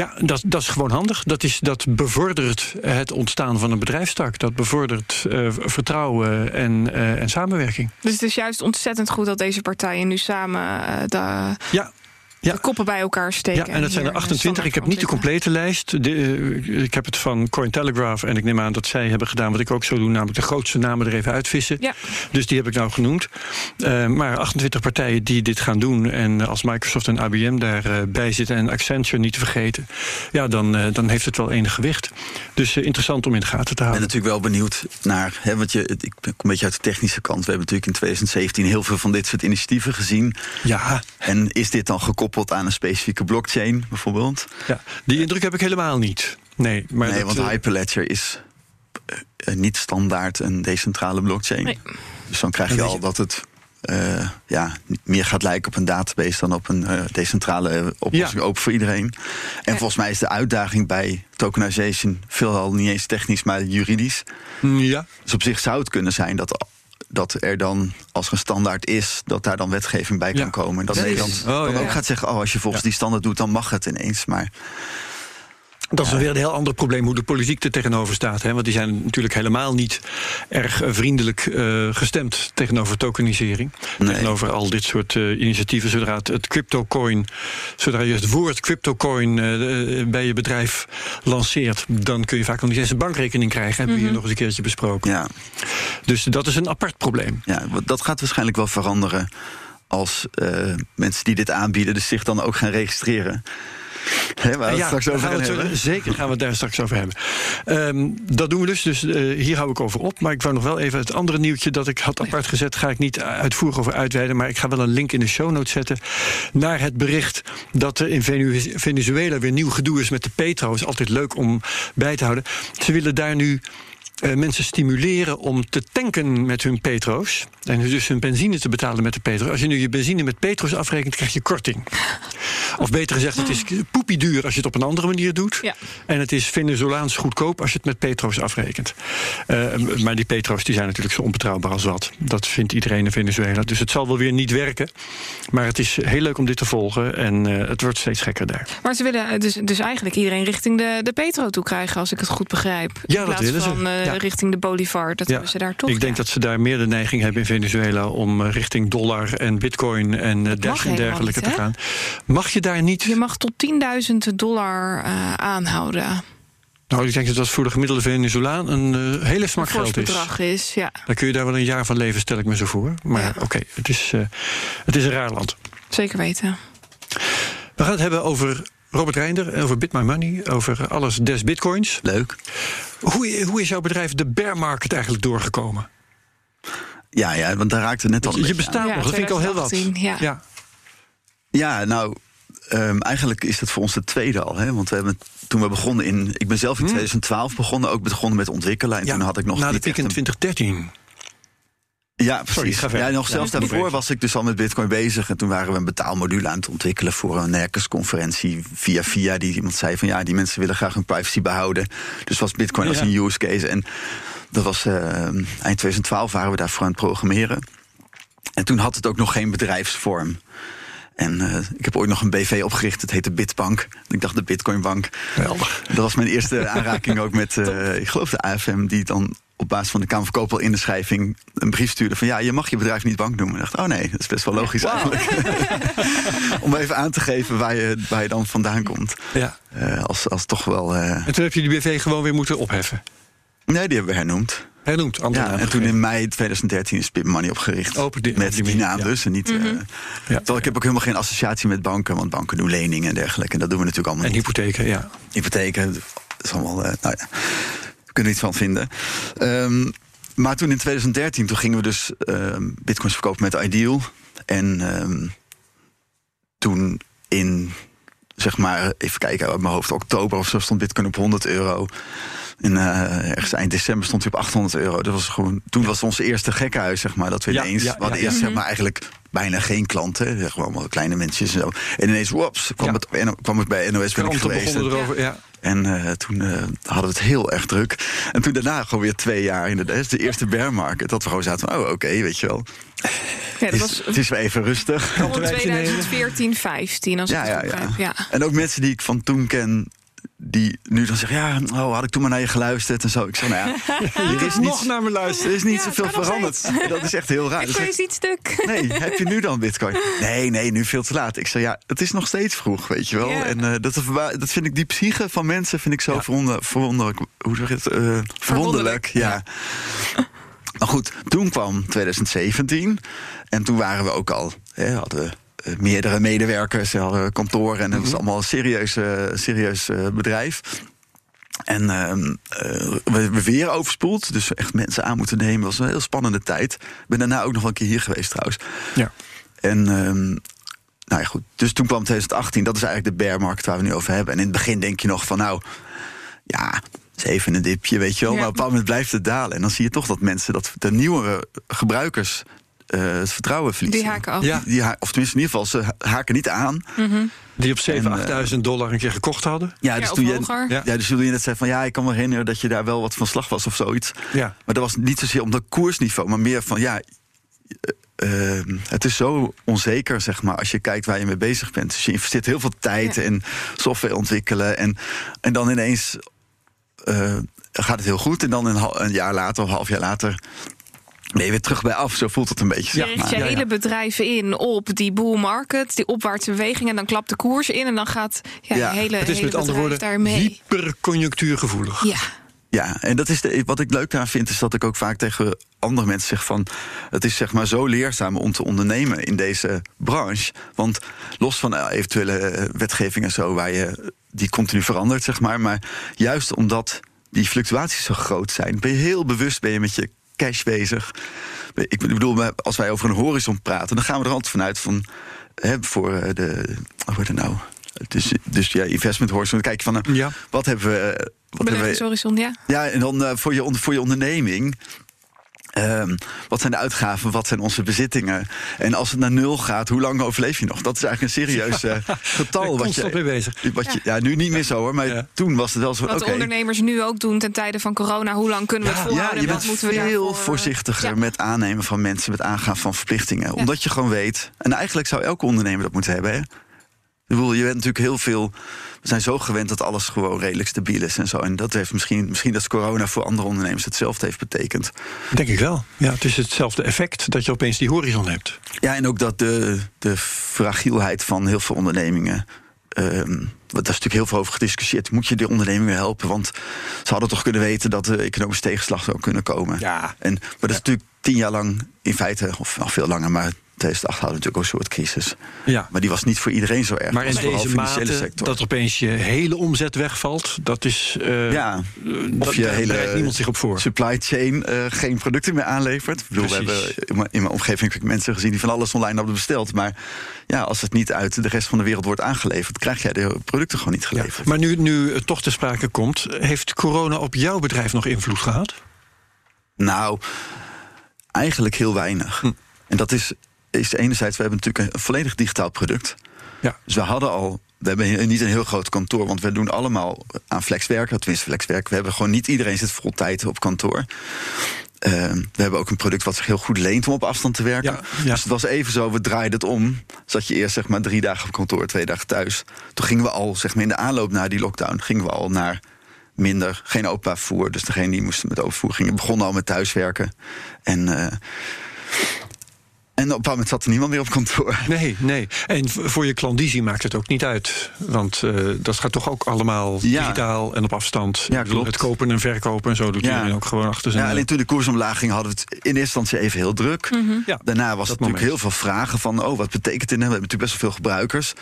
S1: ja, dat, dat is gewoon handig. Dat, is, dat bevordert het ontstaan van een bedrijfstak. Dat bevordert eh, vertrouwen en, eh, en samenwerking.
S2: Dus het is juist ontzettend goed dat deze partijen nu samen eh, de,
S1: Ja, Ja.
S2: de koppen bij elkaar steken.
S1: Ja, en dat zijn er
S2: hier een
S1: 28. Ik heb niet de complete lijst. De, eh, ik heb het van Cointelegraph en ik neem aan dat zij hebben gedaan wat ik ook zou doen, namelijk de grootste namen er even uitvissen.
S2: Ja.
S1: Dus die heb ik nou genoemd. Eh, maar 28 partijen die dit gaan doen en als Microsoft en IBM daarbij bij zitten en Accenture niet te vergeten, ja, dan, eh, dan heeft het wel enig gewicht. Dus eh, interessant om in de gaten te
S3: Ik ben
S1: houden.
S3: natuurlijk wel benieuwd naar, hè, want je, ik kom een beetje uit de technische kant. We hebben natuurlijk in 2017 heel veel van dit soort initiatieven gezien.
S1: Ja,
S3: En is dit dan gekoppeld aan een specifieke blockchain bijvoorbeeld?
S1: ja, die indruk heb ik helemaal niet. Nee, maar
S3: nee,
S1: dat,
S3: want
S1: eh,
S3: Hyperledger is eh, eh, niet standaard een decentrale blockchain.
S2: Nee.
S3: Dus dan krijg je al dat het eh, ja, meer gaat lijken op een database dan op een uh, decentrale oplossing, open voor iedereen. En volgens mij is de uitdaging bij tokenization veelal niet eens technisch, maar juridisch.
S1: Ja.
S3: Dus op zich zou het kunnen zijn dat dat er dan, als er een standaard is, dat daar dan wetgeving bij kan komen. Dat, Nederland oh, dan ook gaat zeggen: oh, als je volgens die standaard doet, dan mag het ineens. Maar
S1: dat is weer een heel ander probleem hoe de politiek er tegenover staat. Hè? Want die zijn natuurlijk helemaal niet erg vriendelijk uh, gestemd tegenover tokenisering. Tegenover al dit soort uh, initiatieven. Zodra het, het cryptocoin, zodra je het woord cryptocoin uh, bij je bedrijf lanceert, dan kun je vaak nog niet eens een bankrekening krijgen. Hebben we hier mhm. nog eens een keertje besproken.
S3: Ja.
S1: Dus dat is een apart probleem.
S3: Ja, dat gaat waarschijnlijk wel veranderen als mensen die dit aanbieden, dus zich dan ook gaan registreren.
S1: He, waar we ja, straks over gaan hebben. Zeker gaan we het daar straks over hebben. Um, dat doen we dus, dus uh, hier hou ik over op. Maar ik wou nog wel even het andere nieuwtje dat ik had apart gezet... ga ik niet uitvoerig over uitweiden... maar ik ga wel een link in de show notes zetten... naar het bericht dat er in Venezuela weer nieuw gedoe is met de petro. is altijd leuk om bij te houden. Ze willen daar nu uh, mensen stimuleren om te tanken met hun petro's. En dus hun benzine te betalen met de petro. Als je nu je benzine met petro's afrekent, krijg je korting. Of beter gezegd, het is poepie duur als je het op een andere manier doet. Ja. En het is Venezolaans goedkoop als je het met petro's afrekent. Uh, maar die petro's die zijn natuurlijk zo onbetrouwbaar als wat. Dat vindt iedereen in Venezuela. Dus het zal wel weer niet werken. Maar het is heel leuk om dit te volgen. En uh, het wordt steeds gekker daar.
S2: Maar ze willen dus, dus eigenlijk iedereen richting de, de petro toe krijgen, als ik het goed begrijp.
S1: Ja, dat willen
S2: van,
S1: ze.
S2: Ja. richting de Bolivar. Dat hebben ze daar toch.
S1: Ik denk dat ze daar meer de neiging hebben in Venezuela om richting dollar en bitcoin en dash en dergelijke te gaan. Mag je daar niet.
S2: Je mag tot 10.000 dollar uh, aanhouden.
S1: Nou, ik denk dat dat voor de gemiddelde Venezolaan een uh, hele smak geld
S2: is. bedrag is, ja.
S1: Dan kun je daar wel een jaar van leven, stel ik me zo voor. Maar ja. oké, het, is, uh, het is een raar land.
S2: Zeker weten.
S1: We gaan het hebben over Robert Reinder, over Bit My Money, over alles des bitcoins.
S3: Leuk.
S1: Hoe, hoe is jouw bedrijf de bear market eigenlijk doorgekomen?
S3: Ja, ja want daar raakte net al
S1: Je bestaat nog, dat vind ik al heel wat.
S2: Ja, ja.
S3: ja nou, um, eigenlijk is het voor ons de tweede al. Hè? Want we hebben toen we begonnen in. Ik ben zelf in 2012 hm. begonnen, ook begonnen met ontwikkelen. En ja, toen had ik nog.
S1: Na de piek in 2013.
S3: Ja, precies. Sorry, ja, nog zelfs daarvoor was ik dus al met Bitcoin bezig. En toen waren we een betaalmodule aan het ontwikkelen voor een hackers-conferentie via via. Die iemand zei van ja, die mensen willen graag hun privacy behouden. Dus was Bitcoin als een use case. En dat was uh, eind 2012 waren we daarvoor aan het programmeren. En toen had het ook nog geen bedrijfsvorm. En uh, ik heb ooit nog een BV opgericht, het heette Bitbank. Ik dacht de Bitcoinbank.
S1: Geweldig.
S3: Dat was mijn eerste aanraking ook met, uh, ik geloof de AFM, die dan op basis van de Kamer van in de schrijving een brief stuurde van ja, je mag je bedrijf niet bank noemen. Ik dacht, oh nee, dat is best wel logisch wow. eigenlijk. (laughs) Om even aan te geven waar je, waar je dan vandaan komt.
S1: Ja.
S3: Uh, als, als toch wel.
S1: Uh... En toen heb je die BV gewoon weer moeten opheffen?
S3: Nee, die hebben we hernoemd.
S1: Hernoemd,
S3: ja, En toen in mei 2013 is Pip Money opgericht.
S1: Open
S3: die, met die naam dus. En niet, mm -hmm. uh, ja. Ik heb ook helemaal geen associatie met banken. Want banken doen leningen en dergelijke. En dat doen we natuurlijk allemaal
S1: en
S3: niet.
S1: hypotheken, ja.
S3: Hypotheken, dat is allemaal... Uh, nou ja, we kunnen iets van vinden. Um, maar toen in 2013, toen gingen we dus uh, bitcoins verkopen met Ideal. En um, toen in, zeg maar, even kijken uit mijn hoofd, oktober of zo stond bitcoin op 100 euro. En uh, ergens eind december stond hij op 800 euro. Dat was gewoon, toen was onze eerste gekkenhuis, zeg maar. Dat we ineens, ja, ja, we hadden eerst zeg maar, eigenlijk bijna geen klanten. Gewoon allemaal kleine mensen en zo. En ineens, wops, kwam, het, kwam het bij NOS ben ik geweest.
S1: Erover, ja.
S3: En uh, toen uh, hadden we het heel erg druk. En toen daarna gewoon weer twee jaar in de, de eerste (laughs) bear market. Dat we gewoon zaten van, oh oké, okay, weet je wel.
S2: Ja, dat was,
S3: het is weer even rustig.
S2: 2014, 15 als ja, ik het ja, ja. ja.
S3: En ook mensen die ik van toen ken, die nu dan zeggen, ja, oh, had ik toen maar naar je geluisterd en zo. Ik zeg, nou ja, (laughs)
S1: er is nog naar me luisteren.
S3: Er is niet ja, zoveel veranderd. (laughs) Dat is echt heel raar.
S2: Bitcoin is niet stuk.
S3: Nee, heb je nu dan bitcoin? (laughs) Nee, nee, nu veel te laat. Ik zeg, ja, het is nog steeds vroeg, weet je wel. En uh, dat, dat vind ik, die psyche van mensen vind ik zo ja. verwonder, verwonderlijk. Hoe zeg je het? Uh, verwonderlijk, ja. Maar goed, toen kwam 2017 en toen waren we ook al, hè, hadden we eh, meerdere medewerkers, kantoren en het was mhm. allemaal een serieus, serieus bedrijf. En uh, we, we weer overspoeld, dus echt mensen aan moeten nemen. was een heel spannende tijd. Ik ben daarna ook nog wel een keer hier geweest trouwens.
S1: Ja.
S3: En um, nou ja, goed. Dus toen kwam 2018, dat is eigenlijk de bear market waar we nu over hebben. En in het begin denk je nog van nou, ja, is even een dipje, weet je wel. Maar op een bepaald moment blijft het dalen. En dan zie je toch dat mensen, dat de nieuwere gebruikers eh, het vertrouwen verliezen.
S2: Die haken af.
S1: Ja.
S3: Die ha- of tenminste, in ieder geval, ze ha- haken niet aan.
S1: Die op 7.000,
S3: En, eh,
S1: 8.000 dollar een keer gekocht hadden.
S3: Ja, dus
S2: of
S3: toen je.
S1: Ja.
S3: ja, dus toen je net zei van ja, ik kan me herinneren dat je daar wel wat van slag was of zoiets.
S1: Ja.
S3: Maar dat was niet zozeer om dat koersniveau, maar meer van ja. eh, het is zo onzeker, zeg maar, als je kijkt waar je mee bezig bent. Dus je investeert heel veel tijd
S2: Ja.
S3: in software ontwikkelen. En, en dan ineens eh, gaat het heel goed. En dan een, een jaar later of een half jaar later ben je weer terug bij af. Zo voelt het een beetje.
S2: Je
S3: zeg
S2: richt je
S3: maar.
S1: ja.
S2: hele bedrijf in op die bull market, die opwaartse beweging. En dan klapt de koers in en dan gaat ja, hele,
S1: Het is
S2: hele
S1: met andere
S2: bedrijf
S1: woorden
S2: daarmee.
S1: hyperconjunctuurgevoelig.
S2: Ja,
S3: Ja, en dat is de, wat ik leuk aan vind, is dat ik ook vaak tegen andere mensen zeg van... het is zeg maar zo leerzaam om te ondernemen in deze branche. Want los van eh, eventuele eh, wetgeving en zo, waar je die continu verandert, zeg maar... maar juist omdat die fluctuaties zo groot zijn, ben je heel bewust ben je met je cash bezig. Ik bedoel, maar als wij over een horizon praten, dan gaan we er altijd vanuit van... Hè, voor eh, de, hoe heet het nou... Dus, dus ja, investment horizon. Dan kijk je van, nou,
S1: Ja.
S3: wat hebben we... Wat hebben we
S2: beleggingshorizon, ja.
S3: ja, en dan eh, voor, je, voor je onderneming. Ehm, wat zijn de uitgaven? Wat zijn onze bezittingen? En als het naar nul gaat, hoe lang overleef je nog? Dat is eigenlijk een serieus eh, (laughs) getal. Wat je,
S1: mee bezig.
S3: wat je, ja, nu niet meer zo hoor, maar
S1: Ja.
S3: toen was het wel zo.
S2: Wat de ondernemers nu ook doen ten tijde van corona. Hoe lang kunnen we het
S1: Ja,
S3: ja,
S2: volhouden?
S3: je
S2: en
S3: bent
S2: moeten we
S3: veel
S2: daarvoor, eh,
S3: voorzichtiger
S2: ja.
S3: met aannemen van mensen, met aangaan van verplichtingen. Omdat je gewoon weet, en eigenlijk zou elke ondernemer dat moeten hebben. Hè? Ik bedoel, je bent natuurlijk heel veel. We zijn zo gewend dat alles gewoon redelijk stabiel is en zo. En dat heeft misschien, misschien dat corona voor andere ondernemers hetzelfde heeft betekend.
S1: Denk ik wel. Ja, het is hetzelfde effect dat je opeens die horizon hebt.
S3: Ja, en ook dat de, de fragielheid van heel veel ondernemingen. ehm, want daar is natuurlijk heel veel over gediscussieerd. Moet je de ondernemingen helpen? Want ze hadden toch kunnen weten dat de economische tegenslag zou kunnen komen.
S1: Ja.
S3: En, maar dat is natuurlijk tien jaar lang in feite, of nog veel langer, maar 2008 hadden we natuurlijk ook een soort crisis.
S1: Ja.
S3: Maar die was niet voor iedereen zo erg.
S1: Maar in deze
S3: financiële
S1: mate
S3: sector.
S1: dat opeens je hele omzet wegvalt, dat is. eh,
S3: ja,
S1: eh,
S3: of
S1: dat-
S3: je hele
S1: niemand zich op voor.
S3: supply chain eh, geen producten meer aanlevert. Ik bedoel, we
S1: Precies.
S3: hebben in mijn, in mijn omgeving heb ik mensen gezien die van alles online hadden besteld. Maar ja, als het niet uit de rest van de wereld wordt aangeleverd, krijg jij de producten gewoon niet
S1: Ja.
S3: geleverd.
S1: Maar nu, nu het toch te sprake komt, heeft corona op jouw bedrijf nog invloed gehad?
S3: Nou, eigenlijk heel weinig.
S1: Hm.
S3: En dat is, is enerzijds, we hebben natuurlijk een volledig digitaal product.
S1: Ja.
S3: Dus we hadden al, we hebben niet een heel groot kantoor, want we doen allemaal aan flexwerken, tenminste flexwerk. We hebben gewoon niet iedereen zit vol tijd op kantoor. Eh, we hebben ook een product wat zich heel goed leent om op afstand te werken.
S1: Ja, ja.
S3: Dus het was even zo, we draaiden het om. Zat je eerst zeg maar drie dagen op kantoor, twee dagen thuis. Toen gingen we al, zeg maar in de aanloop naar die lockdown, gingen we al naar minder, geen openbaar vervoer. Dus degene die moesten met openbaar vervoer gingen, begonnen al met thuiswerken. En, eh, en op een bepaald moment zat er niemand meer op kantoor. (laughs)
S1: Nee, nee. En voor je klandizie maakt het ook niet uit. Want eh, dat gaat toch ook allemaal
S3: Ja.
S1: digitaal en op afstand. Bedoel,
S3: klopt.
S1: Het kopen en verkopen en zo doet
S3: Ja.
S1: iedereen ook gewoon achter zijn...
S3: Ja, alleen toen de koers omlaag ging, hadden we het in eerste instantie even heel druk.
S1: Ja,
S3: Daarna was het natuurlijk
S1: moment.
S3: heel veel vragen van, oh, wat betekent dit? nou? We hebben natuurlijk best wel veel gebruikers.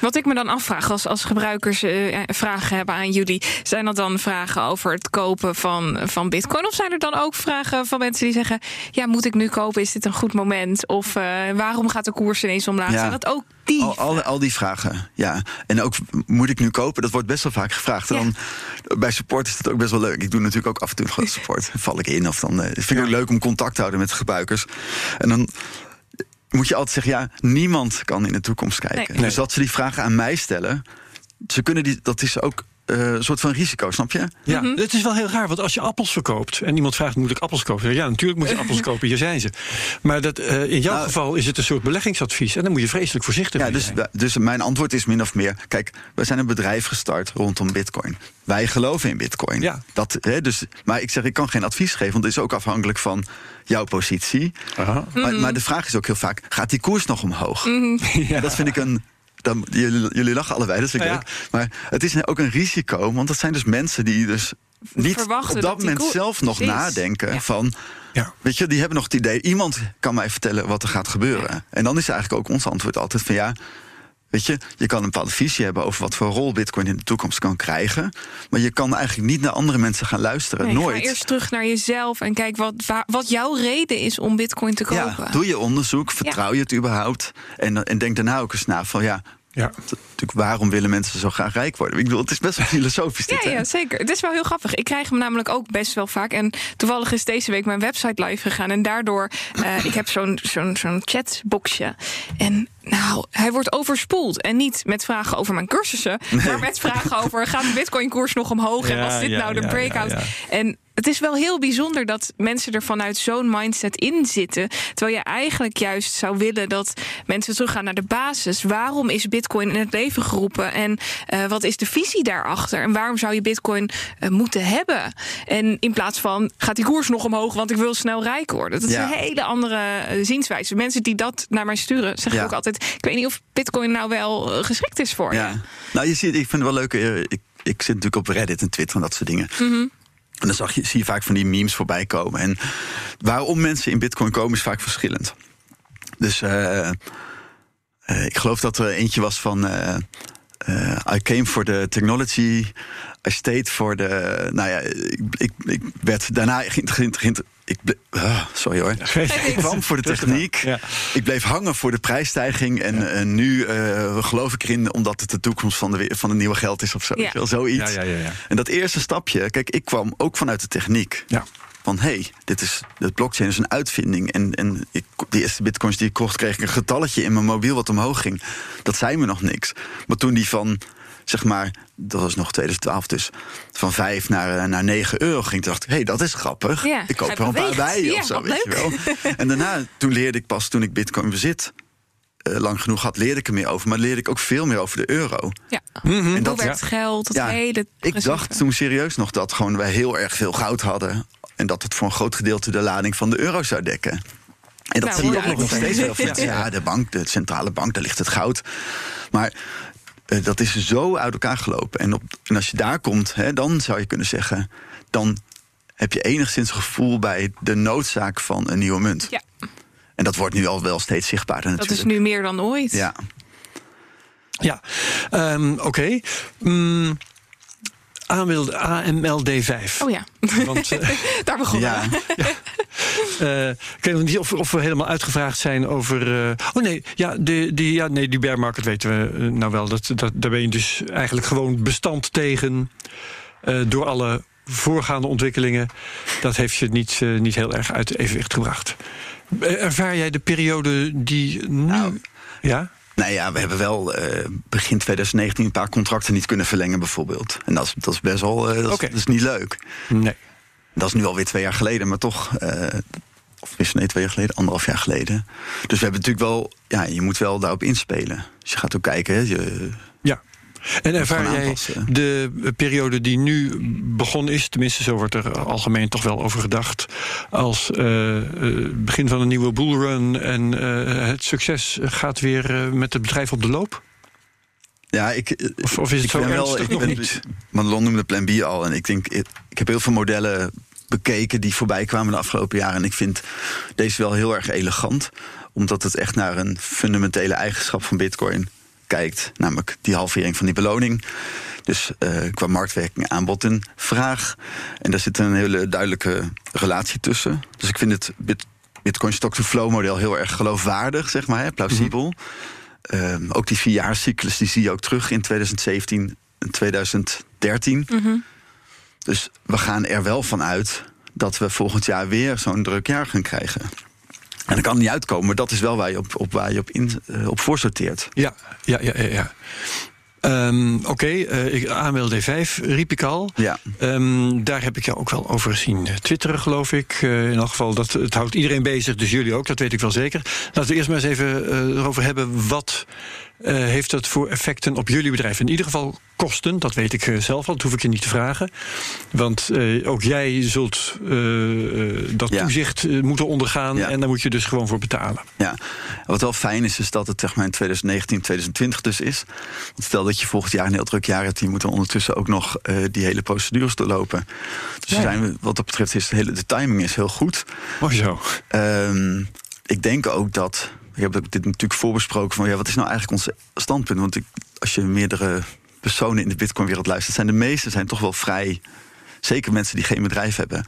S2: Wat ik me dan afvraag als, als gebruikers eh, vragen hebben aan jullie, zijn dat dan vragen over het kopen van, van Bitcoin? Of zijn er dan ook vragen van mensen die zeggen: Ja, moet ik nu kopen? Is dit een goed moment? Of eh, waarom gaat de koers ineens omlaag?
S3: Ja.
S2: Zijn dat ook die?
S3: Al, al, al die vragen, ja. En ook, moet ik nu kopen? Dat wordt best wel vaak gevraagd. En
S2: Ja.
S3: dan, bij support is dat ook best wel leuk. Ik doe natuurlijk ook af en toe gewoon support. Val ik in of dan eh, vind ik ook leuk om contact te houden met de gebruikers. En dan moet je altijd zeggen, ja, niemand kan in de toekomst kijken.
S2: Nee.
S3: Dus dat ze die vragen aan mij stellen, ze kunnen die, dat is ook eh, een soort van risico, snap je?
S1: Ja,
S2: Mhm.
S1: het is wel heel raar, want als je appels verkoopt en iemand vraagt: moet ik appels kopen? Ja, natuurlijk moet je appels (laughs) kopen, hier zijn ze. Maar dat, eh, in jouw
S3: Nou-
S1: geval is het een soort beleggingsadvies en dan moet je vreselijk voorzichtig
S3: Ja, dus,
S1: zijn.
S3: dus mijn antwoord is min of meer: kijk, wij zijn een bedrijf gestart rondom Bitcoin. Wij geloven in Bitcoin.
S1: Ja.
S3: Dat, hè, dus, maar ik zeg, ik kan geen advies geven, want het is ook afhankelijk van jouw positie.
S1: Aha.
S3: Maar, maar de vraag is ook heel vaak: gaat die koers nog omhoog?
S1: Ja.
S3: Dat vind ik een. Dan, jullie, jullie lachen allebei, dat vind ik
S1: Ja,
S3: leuk. Maar het is ook een risico, want dat zijn dus mensen die dus niet
S2: Verwachten
S3: op
S2: dat
S3: moment zelf nog
S2: is.
S3: nadenken
S2: Ja.
S3: van.
S1: Ja.
S3: Weet je, die hebben nog het idee, iemand kan mij vertellen wat er gaat gebeuren. En dan is eigenlijk ook ons antwoord altijd van ja, weet je, je kan een bepaalde visie hebben over wat voor rol Bitcoin in de toekomst kan krijgen. Maar je kan eigenlijk niet naar andere mensen gaan luisteren.
S2: Nee,
S3: Nooit.
S2: Ga eerst terug naar jezelf en kijk wat, wa- wat jouw reden is om Bitcoin te kopen.
S3: ja, doe je onderzoek, vertrouw je het überhaupt? En, en denk daarna ook eens na van ja, Ja. Natuurlijk, waarom willen mensen zo graag rijk worden? Ik bedoel, het is best wel (laughs) filosofisch.
S2: Dit, ja, ja, zeker. Het is wel heel grappig. Ik krijg hem namelijk ook best wel vaak. En toevallig is deze week mijn website live gegaan. En daardoor, uh, ik heb zo'n zo'n zo'n chatboxje. En nou, hij wordt overspoeld. En niet met vragen over mijn cursussen, maar met vragen over: gaat de Bitcoin-koers nog omhoog? en was dit nou de breakout? En het is wel heel bijzonder dat mensen er vanuit zo'n mindset in zitten. Terwijl je eigenlijk juist zou willen dat mensen teruggaan naar de basis. Waarom is Bitcoin in het leven geroepen? En uh, wat is de visie daarachter? En waarom zou je Bitcoin uh, moeten hebben? En in plaats van gaat die koers nog omhoog, want ik wil snel rijk worden. Dat is een hele andere uh, zienswijze. Mensen die dat naar mij sturen, zeggen ook altijd: ik weet niet of Bitcoin nou wel geschikt is voor
S3: ja.
S2: je.
S3: Nou, je ziet, ik vind het wel leuk. Ik, ik zit natuurlijk op Reddit en Twitter en dat soort dingen.
S2: Mm -hmm.
S3: En dan zag je, zie je vaak van die memes voorbij komen. En waarom mensen in Bitcoin komen is vaak verschillend. Dus uh, uh, ik geloof dat er eentje was van. Uh, I came for the technology. I stayed for the. Nou ja, ik, ik, ik werd daarna geïnteresseerd. Ik uh, sorry hoor. (laughs) Ik kwam voor de techniek. Ja. Ik bleef hangen voor de prijsstijging. En, ja. en nu uh, geloof ik erin omdat het de toekomst van, de, van het nieuwe geld is of zo. Ja. Wel, zoiets.
S1: Ja, ja, ja,
S3: En dat eerste stapje, kijk, ik kwam ook vanuit de techniek.
S1: Ja.
S3: Van hé, hey, dit is de blockchain is een uitvinding. En, en ik, die eerste bitcoins die ik kocht, kreeg ik een getalletje in mijn mobiel wat omhoog ging. Dat zei me nog niks. Maar toen die van zeg maar, dat was nog 2012 dus, van 5 naar, naar 9 euro ging. Toen dacht ik, hé, hey, dat is grappig.
S2: Ja,
S3: ik koop er een paar bij
S2: ja,
S3: of zo,
S2: weet
S3: je wel. (laughs) en daarna, toen leerde ik pas, toen ik bitcoin bezit, uh, lang genoeg had, leerde ik er meer over. Maar leerde ik ook veel meer over de euro.
S2: Ja, mm -hmm. en dat werd geld, hele...
S3: Ik dacht toen serieus nog dat gewoon wij heel erg veel goud hadden. En dat het voor een groot gedeelte de lading van de euro zou dekken. En dat
S2: Nou,
S3: zie je ook nog steeds wel. (laughs) Ja, ja, de bank, de centrale bank, daar ligt het goud. Maar uh, dat is zo uit elkaar gelopen. En, op, en als je daar komt, hè, dan zou je kunnen zeggen... dan heb je enigszins gevoel bij de noodzaak van een nieuwe munt.
S2: Ja.
S3: En dat wordt nu al wel steeds zichtbaarder
S2: Dat
S3: natuurlijk.
S2: is nu meer dan ooit.
S3: Ja.
S1: Ja, um, oké. Okay. Mm, AMLD5.
S2: Oh ja,
S1: Want, uh, (laughs)
S2: daar begonnen
S3: Ja.
S2: we.
S1: ja. Uh, ik weet nog niet of, of, we helemaal uitgevraagd zijn over. Uh, oh nee, ja, de, die, ja, nee, die bear market weten we uh, nou wel. Dat, dat, daar ben je dus eigenlijk gewoon bestand tegen. door alle voorgaande ontwikkelingen. Dat heeft je niet, niet heel erg uit evenwicht gebracht. Ervaar jij de periode die nu.
S3: Nou,
S1: ja?
S3: Nou ja, we hebben wel uh, begin 2019 een paar contracten niet kunnen verlengen, bijvoorbeeld. En dat is, dat is best wel. Uh, dat,
S1: okay.
S3: is, dat is niet leuk.
S1: Nee.
S3: Dat is nu alweer twee jaar geleden, maar toch. Uh, of is nee, twee jaar geleden, anderhalf jaar geleden. Dus we hebben natuurlijk wel. Ja, je moet wel daarop inspelen. Dus je gaat ook kijken. Je.
S1: En ervaar jij de periode die nu begonnen is, tenminste zo wordt er algemeen toch wel over gedacht, als uh, uh, begin van een nieuwe bullrun en uh, het succes gaat weer met het bedrijf op de loop?
S3: Ja, ik,
S1: of, of is het
S3: ik
S1: zo
S3: wel, ik
S1: nog
S3: ben,
S1: niet?
S3: Madelon noemde Plan B al en ik denk, ik, ik heb heel veel modellen bekeken die voorbij kwamen de afgelopen jaren en ik vind deze wel heel erg elegant, omdat het echt naar een fundamentele eigenschap van Bitcoin kijkt, namelijk die halvering van die beloning. Dus uh, qua marktwerking, aanbod en vraag. En daar zit een hele duidelijke relatie tussen. Dus ik vind het Bit Bitcoin stock-to-flow model heel erg geloofwaardig, zeg maar, hè, plausibel. Mm -hmm. uh, ook die vierjaarscyclus, die zie je ook terug in 2017 en 2013.
S2: Mm -hmm.
S3: Dus we gaan er wel van uit dat we volgend jaar weer zo'n druk jaar gaan krijgen. En dat kan niet uitkomen, maar dat is wel waar je op, op, waar je op, in, uh, op voorsorteert.
S1: Ja, ja, ja, ja. ja. Um, Oké, okay, uh, AML D5 riep ik al.
S3: Ja.
S1: Um, daar heb ik jou ook wel over zien twitteren, geloof ik. Uh, in elk geval, dat, het houdt iedereen bezig, dus jullie ook, dat weet ik wel zeker. Laten we eerst maar eens even uh, erover hebben. Wat heeft dat voor effecten op jullie bedrijf? In ieder geval kosten, dat weet ik zelf al, dat hoef ik je niet te vragen. Want ook jij zult dat ja. toezicht moeten ondergaan ja. en daar moet je dus gewoon voor betalen.
S3: Ja, wat wel fijn is, is dat het zeg maar in 2019, 2020 dus is. Want stel dat je volgend jaar een heel druk jaar hebt, die moeten ondertussen ook nog die hele procedures doorlopen. Dus ja. zijn we, wat dat betreft is de, hele, de timing is heel goed.
S1: Mooi zo.
S3: Um, ik denk ook dat. Ik heb dit natuurlijk voorbesproken van ja, wat is nou eigenlijk ons standpunt? Want ik, als je meerdere personen in de Bitcoin-wereld luistert, zijn de meeste zijn toch wel vrij. Zeker mensen die geen bedrijf hebben,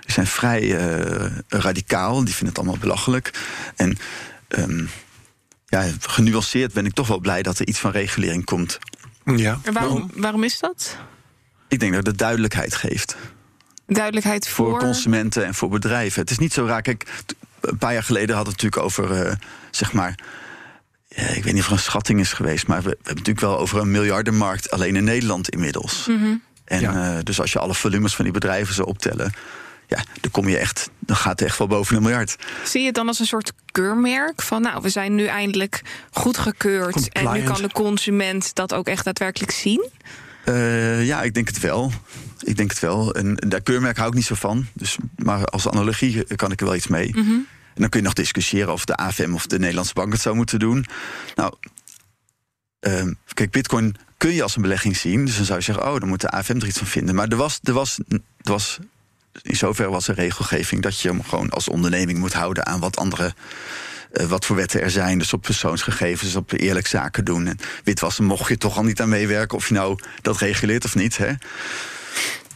S3: die zijn vrij uh, radicaal. Die vinden het allemaal belachelijk. En um, ja, genuanceerd ben ik toch wel blij dat er iets van regulering komt.
S1: Ja.
S2: En waarom, waarom is dat?
S3: Ik denk dat het duidelijkheid geeft.
S2: Duidelijkheid voor...
S3: Voor consumenten en voor bedrijven. Het is niet zo raar. Kijk, t- een paar jaar geleden hadden we het natuurlijk over, eh, zeg maar. ja, ik weet niet of er een schatting is geweest, maar we, we hebben het natuurlijk wel over een miljardenmarkt alleen in Nederland inmiddels.
S2: Mhm.
S3: En
S1: Ja.
S3: eh, dus als je alle volumes van die bedrijven zou optellen, ja, dan kom je echt, dan gaat het echt wel boven een miljard.
S2: Zie je het dan als een soort keurmerk? Van nou, we zijn nu eindelijk goedgekeurd. En nu kan de consument dat ook echt daadwerkelijk zien.
S3: Eh, ja, ik denk het wel. Ik denk het wel. En daar keurmerk hou ik niet zo van. Dus, maar als analogie kan ik er wel iets mee.
S2: Mhm.
S3: En dan kun je nog discussiëren of de AFM of de Nederlandse bank het zou moeten doen. Nou, ehm, kijk, Bitcoin kun je als een belegging zien. Dus dan zou je zeggen, oh, dan moet de AFM er iets van vinden. Maar er was, er was, er was in zoverre was er regelgeving dat je hem gewoon als onderneming moet houden aan wat andere. eh, wat voor wetten er zijn, dus op persoonsgegevens, op eerlijk zaken doen. En witwassen mocht je toch al niet aan meewerken, of je nou dat reguleert of niet. Hè?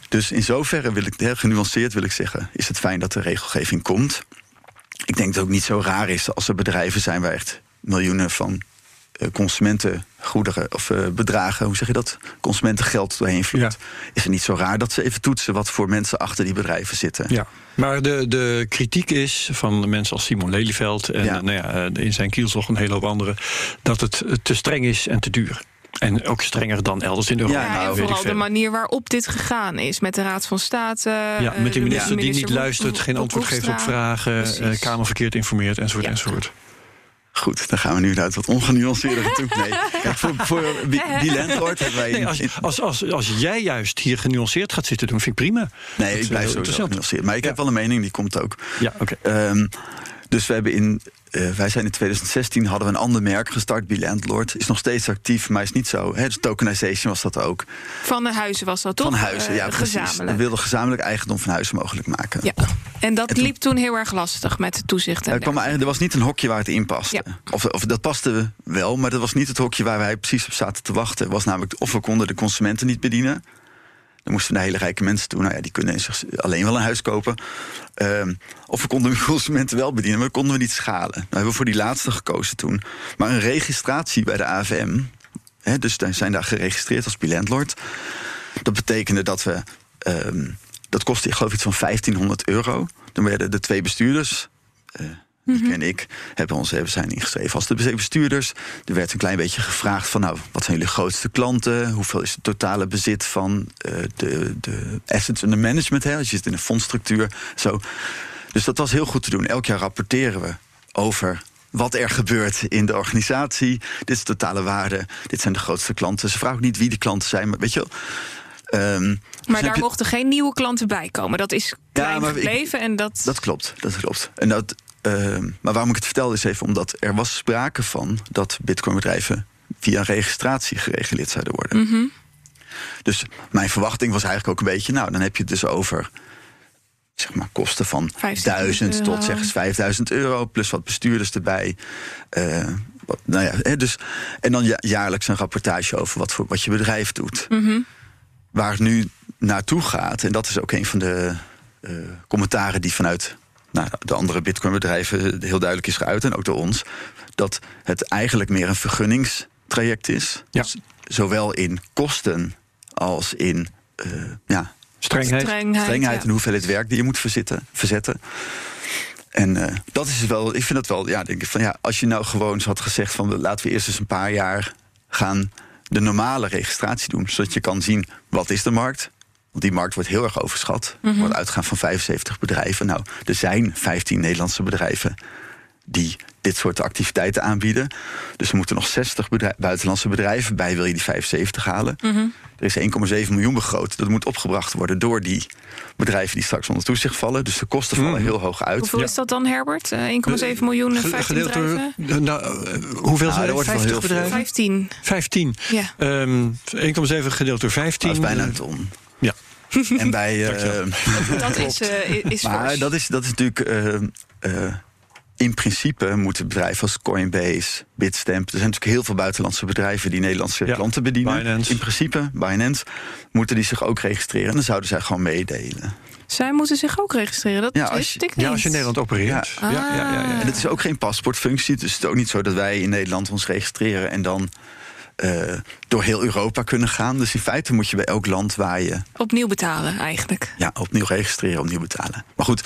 S3: Dus in zoverre wil ik, heel genuanceerd wil ik zeggen, is het fijn dat er regelgeving komt. Ik denk dat het ook niet zo raar is als er bedrijven zijn waar echt miljoenen van eh, consumentengoederen of eh, bedragen, hoe zeg je dat? Consumentengeld doorheen vloeit. Is het niet zo raar dat ze even toetsen wat voor mensen achter die bedrijven zitten?
S1: Ja, maar de, de kritiek is van mensen als Simon Lelyveld en
S3: Ja.
S1: nou ja, eh, in zijn kielzog een hele hoop anderen, dat het eh, te streng is en te duur. En ook strenger dan elders in Europa.
S3: Ja,
S2: Ja,
S3: nou,
S2: en
S1: weet ik
S2: vooral de manier waarop dit gegaan is. Met de Raad van State.
S1: Ja,
S2: eh,
S1: met die
S2: de
S1: minister die niet luistert, geen antwoord geeft op vragen, eh,
S2: Precies.
S1: Kamer verkeerd informeert enzovoort
S2: Ja.
S1: enzovoort.
S3: Goed, dan gaan we nu naar het wat ongenuanceerder toe. (laughs) Nee, kijk, voor, voor die, landlord (laughs) hebben wij...
S1: Nee,
S3: in-
S1: als,
S3: in-
S1: als, als, als jij juist hier genuanceerd gaat zitten doen, vind ik prima.
S3: nee,
S1: Dat
S3: ik blijf
S1: heel
S3: sowieso genuanceerd. Maar ik
S1: Ja.
S3: heb wel een mening, die komt ook.
S1: Ja, oké.
S3: Ehm, dus we hebben in, eh, wij zijn in 2016 hadden we een ander merk gestart, Landlord. Is nog steeds actief, maar is niet zo. Hè, dus tokenization was dat ook.
S2: Van de huizen was dat toch?
S3: Van huizen, ja,
S2: Eh,
S3: precies. We wilden gezamenlijk eigendom van huizen mogelijk maken.
S2: Ja. En dat
S3: En toen-
S2: liep toen heel erg lastig met de toezicht. En
S3: Er, kwam eigenlijk, er was niet een hokje waar het in paste.
S2: Ja.
S3: Of, of dat paste wel, maar dat was niet het hokje waar wij precies op zaten te wachten. Was namelijk of we konden de consumenten niet bedienen. Dan moesten we naar hele rijke mensen toe. Nou ja, die kunnen zich alleen wel een huis kopen. Ehm, of we konden de (laughs) consumenten wel bedienen, maar konden we niet schalen. Nou hebben we voor die laatste gekozen toen. Maar een registratie bij de AFM, hè, dus wij zijn daar geregistreerd als bilandlord. Dat betekende dat we. ehm, dat kostte, ik geloof, iets van 1500 euro. Dan werden de twee bestuurders. Eh Nick en ik hebben ons hebben zijn ingeschreven als de bestuurders. Er werd een klein beetje gevraagd van, nou, wat zijn jullie grootste klanten? Hoeveel is het totale bezit van eh, de, de assets under management? Hè? Als je zit in een fondsstructuur, zo. Dus dat was heel goed te doen. Elk jaar rapporteren we over wat er gebeurt in de organisatie. Dit is de totale waarde. Dit zijn de grootste klanten. Ze vragen ook niet wie de klanten zijn, maar weet je wel. Ehm, dus
S2: Maar daar
S3: je-
S2: mochten geen nieuwe klanten bij komen. Dat is klein
S3: ik-
S2: gebleven en dat...
S3: Dat klopt, dat klopt. En dat, ehm, maar waarom ik het vertel is even omdat er was sprake van dat bitcoinbedrijven via registratie gereguleerd zouden worden.
S2: Mhm.
S3: Dus mijn verwachting was eigenlijk ook een beetje, nou dan heb je het dus over zeg maar kosten van
S2: 15.000
S3: 1000 tot zeg eens 5000 euro plus wat bestuurders erbij. Eh, wat, nou ja, dus, en dan ja- jaarlijks een rapportage over wat, voor, wat je bedrijf doet.
S2: Mhm.
S3: Waar het nu naartoe gaat, en dat is ook een van de eh, commentaren die vanuit nou, de andere Bitcoin-bedrijven heel duidelijk is geuit, en ook door ons, dat het eigenlijk meer een vergunningstraject is.
S1: Ja.
S3: Z- Zowel in kosten als in eh, ja,
S1: Strengheid.
S2: Strengheid,
S3: strengheid
S2: ja.
S3: en hoeveelheid werk die je moet verzitten, verzetten. En eh, dat is wel, ik vind dat wel, ja, denk ik van ja, als je nou gewoon eens had gezegd van laten we eerst eens een paar jaar gaan de normale registratie doen, zodat je kan zien wat is de markt. Want die markt wordt heel erg overschat. Er wordt uitgaan van 75 bedrijven. Nou, er zijn 15 Nederlandse bedrijven die dit soort activiteiten aanbieden. Dus er moeten nog 60 bedrij- buitenlandse bedrijven bij, wil je die 75 halen.
S2: Mhm.
S3: Er is 1,7 miljoen begroot. Dat moet opgebracht worden door die bedrijven die straks onder toezicht vallen. Dus de kosten vallen
S1: Mhm.
S3: heel hoog uit.
S2: Hoeveel
S1: Ja.
S2: is dat dan, Herbert? Eh, 1,7 miljoen en
S1: Ge-
S2: 15
S1: gedeeld door-
S2: bedrijven?
S1: nou, eh, hoeveel
S3: er
S1: zijn er?
S3: wordt wel
S1: 50
S3: heel veel.
S1: bedrijven?
S2: 15.
S1: 15.
S2: Ja.
S1: Ehm 1,7 gedeeld door 15.
S3: Dat is bijna
S1: eh,
S3: een ton. (laughs) En bij. eh.
S2: Dat (laughs) is, eh, is
S3: maar
S2: fors.
S3: dat is, dat is natuurlijk. eh, eh, in principe moeten bedrijven als Coinbase, Bitstamp... er zijn natuurlijk heel veel buitenlandse bedrijven... die Nederlandse klanten bedienen.
S1: Binance.
S3: In principe, Binance, moeten die zich ook registreren. En dan zouden zij gewoon meedelen.
S2: Zij moeten zich ook registreren, dat
S3: Ja, als
S2: wist
S3: je-
S2: ik niet.
S1: Ja, als je in Nederland opereert.
S2: Ja.
S1: Ja, ja, ja, ja.
S3: En het is ook geen paspoortfunctie. Dus het is ook niet zo dat wij in Nederland ons registreren... en dan eh, door heel Europa kunnen gaan. Dus in feite moet je bij elk land waar je
S2: Opnieuw betalen, eigenlijk.
S3: ja, opnieuw registreren, opnieuw betalen. Maar goed,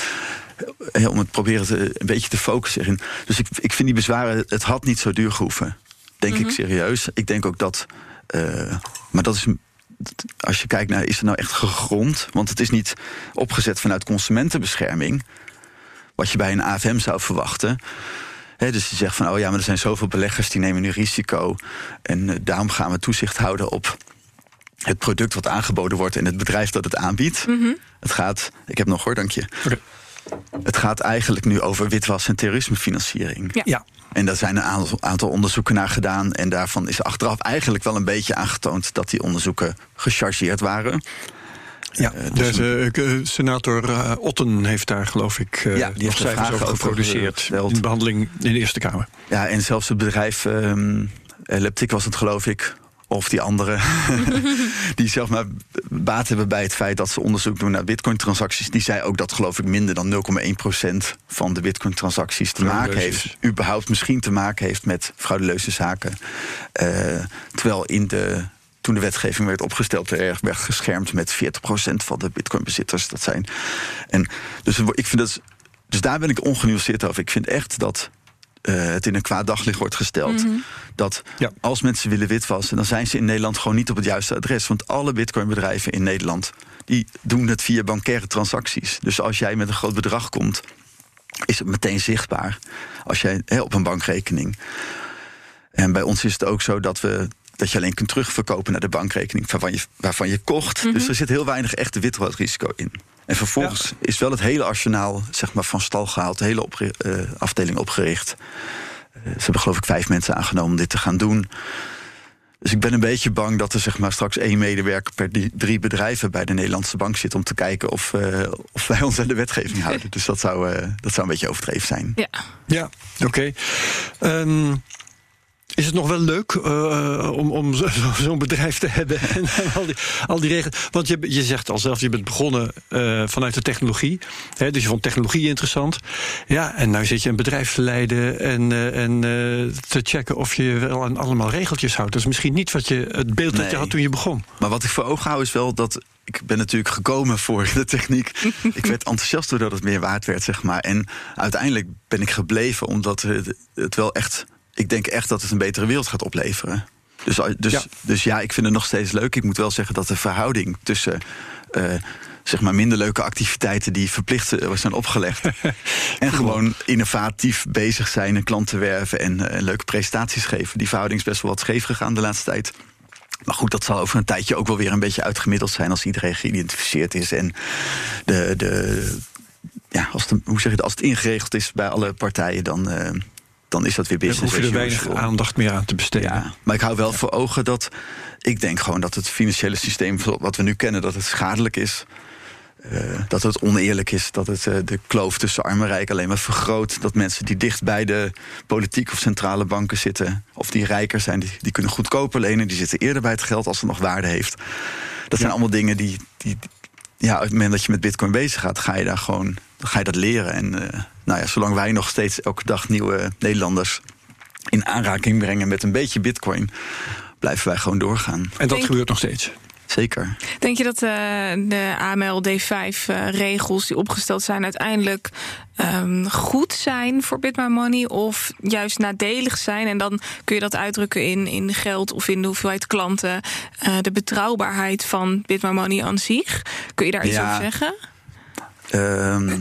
S3: eh, om het proberen te, een beetje te focussen erin. Dus ik, ik vind die bezwaren, het had niet zo duur gehoeven. Denk ik serieus. Ik denk ook dat. eh, maar dat is. Als je kijkt naar, is het nou echt gegrond? Want het is niet opgezet vanuit consumentenbescherming. Wat je bij een AFM zou verwachten. Hè, dus je zegt van, oh ja, maar er zijn zoveel beleggers die nemen nu risico. En eh, daarom gaan we toezicht houden op het product wat aangeboden wordt en het bedrijf dat het aanbiedt. Het gaat, ik heb nog hoor, dank je. Het gaat eigenlijk nu over witwas en terrorismefinanciering.
S2: Ja.
S1: Ja.
S3: En daar zijn een aantal, aantal onderzoeken naar gedaan. En daarvan is achteraf eigenlijk wel een beetje aangetoond dat die onderzoeken gechargeerd waren.
S1: Ja,
S3: Eh, dus
S1: de, eh, senator eh, Otten heeft daar, geloof ik, eh,
S3: Ja, die heeft er
S1: nog cijfers
S3: vragen
S1: over geproduceerd. In de behandeling in de Eerste Kamer.
S3: Ja, en zelfs het bedrijf ehm Leptic was het, geloof ik. Of die andere. (laughs) die zeg maar baat hebben bij het feit dat ze onderzoek doen naar bitcoin-transacties. Die zei ook dat, geloof ik, minder dan 0,1% van de bitcoin-transacties te maken heeft. überhaupt misschien te maken heeft met fraudeleuze zaken. Eh, terwijl in de. Toen de wetgeving werd opgesteld, er werd geschermd met 40% van de bitcoinbezitters. Dat zijn. En dus ik vind dat. Dus daar ben ik ongenuanceerd over. Ik vind echt dat eh, het in een kwaad daglicht wordt gesteld. Dat
S1: Ja.
S3: als mensen willen witwassen, dan zijn ze in Nederland gewoon niet op het juiste adres. Want alle bitcoinbedrijven in Nederland die doen het via bankaire transacties. Dus als jij met een groot bedrag komt, is het meteen zichtbaar. Als jij hè, op een bankrekening. En bij ons is het ook zo dat we. Dat je alleen kunt terugverkopen naar de bankrekening waarvan je, waarvan je kocht. Dus er zit heel weinig echte witwasrisico in. En vervolgens is wel het hele arsenaal zeg maar, van stal gehaald, de hele eh, afdeling opgericht. Eh, ze hebben geloof ik vijf mensen aangenomen om dit te gaan doen. Dus ik ben een beetje bang dat er zeg maar, straks één medewerker per die- drie bedrijven bij de Nederlandse bank zit om te kijken of, eh, of wij ons aan de wetgeving houden. Dus dat zou, eh, dat zou een beetje overdreven zijn.
S2: Ja.
S1: Ja, oké. Ehm, is het nog wel leuk eh, om, om zo- zo- (laughs) zo'n bedrijf te hebben (laughs) en al die, al die regels? Want je, je zegt al zelf, je bent begonnen eh, vanuit de technologie. Hè, dus je vond technologie interessant. Ja, en nu zit je een bedrijf te leiden en, eh, en te checken of je wel aan allemaal regeltjes houdt. Dat is misschien niet wat je, het beeld dat je had toen je begon.
S3: Maar wat ik voor ogen hou is wel dat. Ik ben natuurlijk gekomen voor de techniek. (laughs) ik werd enthousiast doordat het meer waard werd, zeg maar. En uiteindelijk ben ik gebleven omdat het wel echt. Ik denk echt dat het een betere wereld gaat opleveren. Dus, dus,
S1: Ja.
S3: dus ja, ik vind het nog steeds leuk. Ik moet wel zeggen dat de verhouding tussen. eh, zeg maar minder leuke activiteiten die verplicht eh, zijn opgelegd. (laughs) en gewoon innovatief bezig zijn en klanten werven en eh, leuke presentaties geven. Die verhouding is best wel wat scheef gegaan de laatste tijd. Maar goed, dat zal over een tijdje ook wel weer een beetje uitgemiddeld zijn als iedereen geïdentificeerd is. En de, de, ja, als, hoe zeg je het, als het ingeregeld is bij alle partijen, dan, dan is dat weer
S1: Dan
S3: business.
S1: hoef je er weinig aandacht meer aan te besteden.
S3: Ja, maar ik hou wel voor ogen dat ik denk gewoon dat het financiële systeem wat we nu kennen, dat het schadelijk is. Eh, dat het oneerlijk is, dat het eh, de kloof tussen arm en rijk alleen maar vergroot. Dat mensen die dicht bij de politiek of centrale banken zitten, of die rijker zijn, die, die kunnen goedkoper lenen, die zitten eerder bij het geld als het nog waarde heeft. Dat zijn allemaal dingen die, die, ja, op het moment dat je met Bitcoin bezig gaat, ga je daar gewoon dan ga je dat leren. En eh, nou ja, zolang wij nog steeds elke dag nieuwe Nederlanders in aanraking brengen met een beetje Bitcoin, blijven wij gewoon doorgaan.
S1: En dat
S2: Denk-
S1: gebeurt nog steeds.
S3: Zeker.
S2: Denk je dat eh, de AML D5-regels die opgesteld zijn uiteindelijk ehm, goed zijn voor Bit My Money of juist nadelig zijn? En dan kun je dat uitdrukken in, in geld of in de hoeveelheid klanten, eh, de betrouwbaarheid van Bit My Money aan zich. Kun je daar iets
S3: Ja.
S2: over zeggen?
S3: Ehm,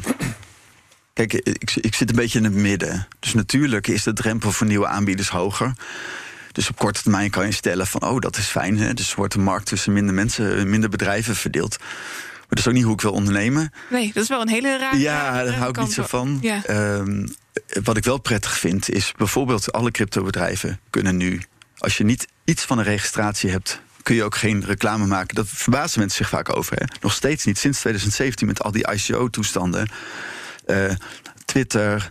S3: kijk, ik, ik zit een beetje in het midden. Dus natuurlijk is de drempel voor nieuwe aanbieders hoger. Dus op korte termijn kan je stellen van, oh, dat is fijn. Hè? Dus wordt de markt tussen minder mensen, minder bedrijven verdeeld. Maar dat is ook niet hoe ik wil ondernemen.
S2: Nee, dat is wel een hele rare.
S3: Ja, daar hou ik niet zo van.
S2: Ja.
S3: Ehm, wat ik wel prettig vind, is bijvoorbeeld alle cryptobedrijven kunnen nu, als je niet iets van een registratie hebt, kun je ook geen reclame maken. Dat verbazen mensen zich vaak over. Hè? Nog steeds niet, sinds 2017 met al die ICO-toestanden. Eh, Twitter,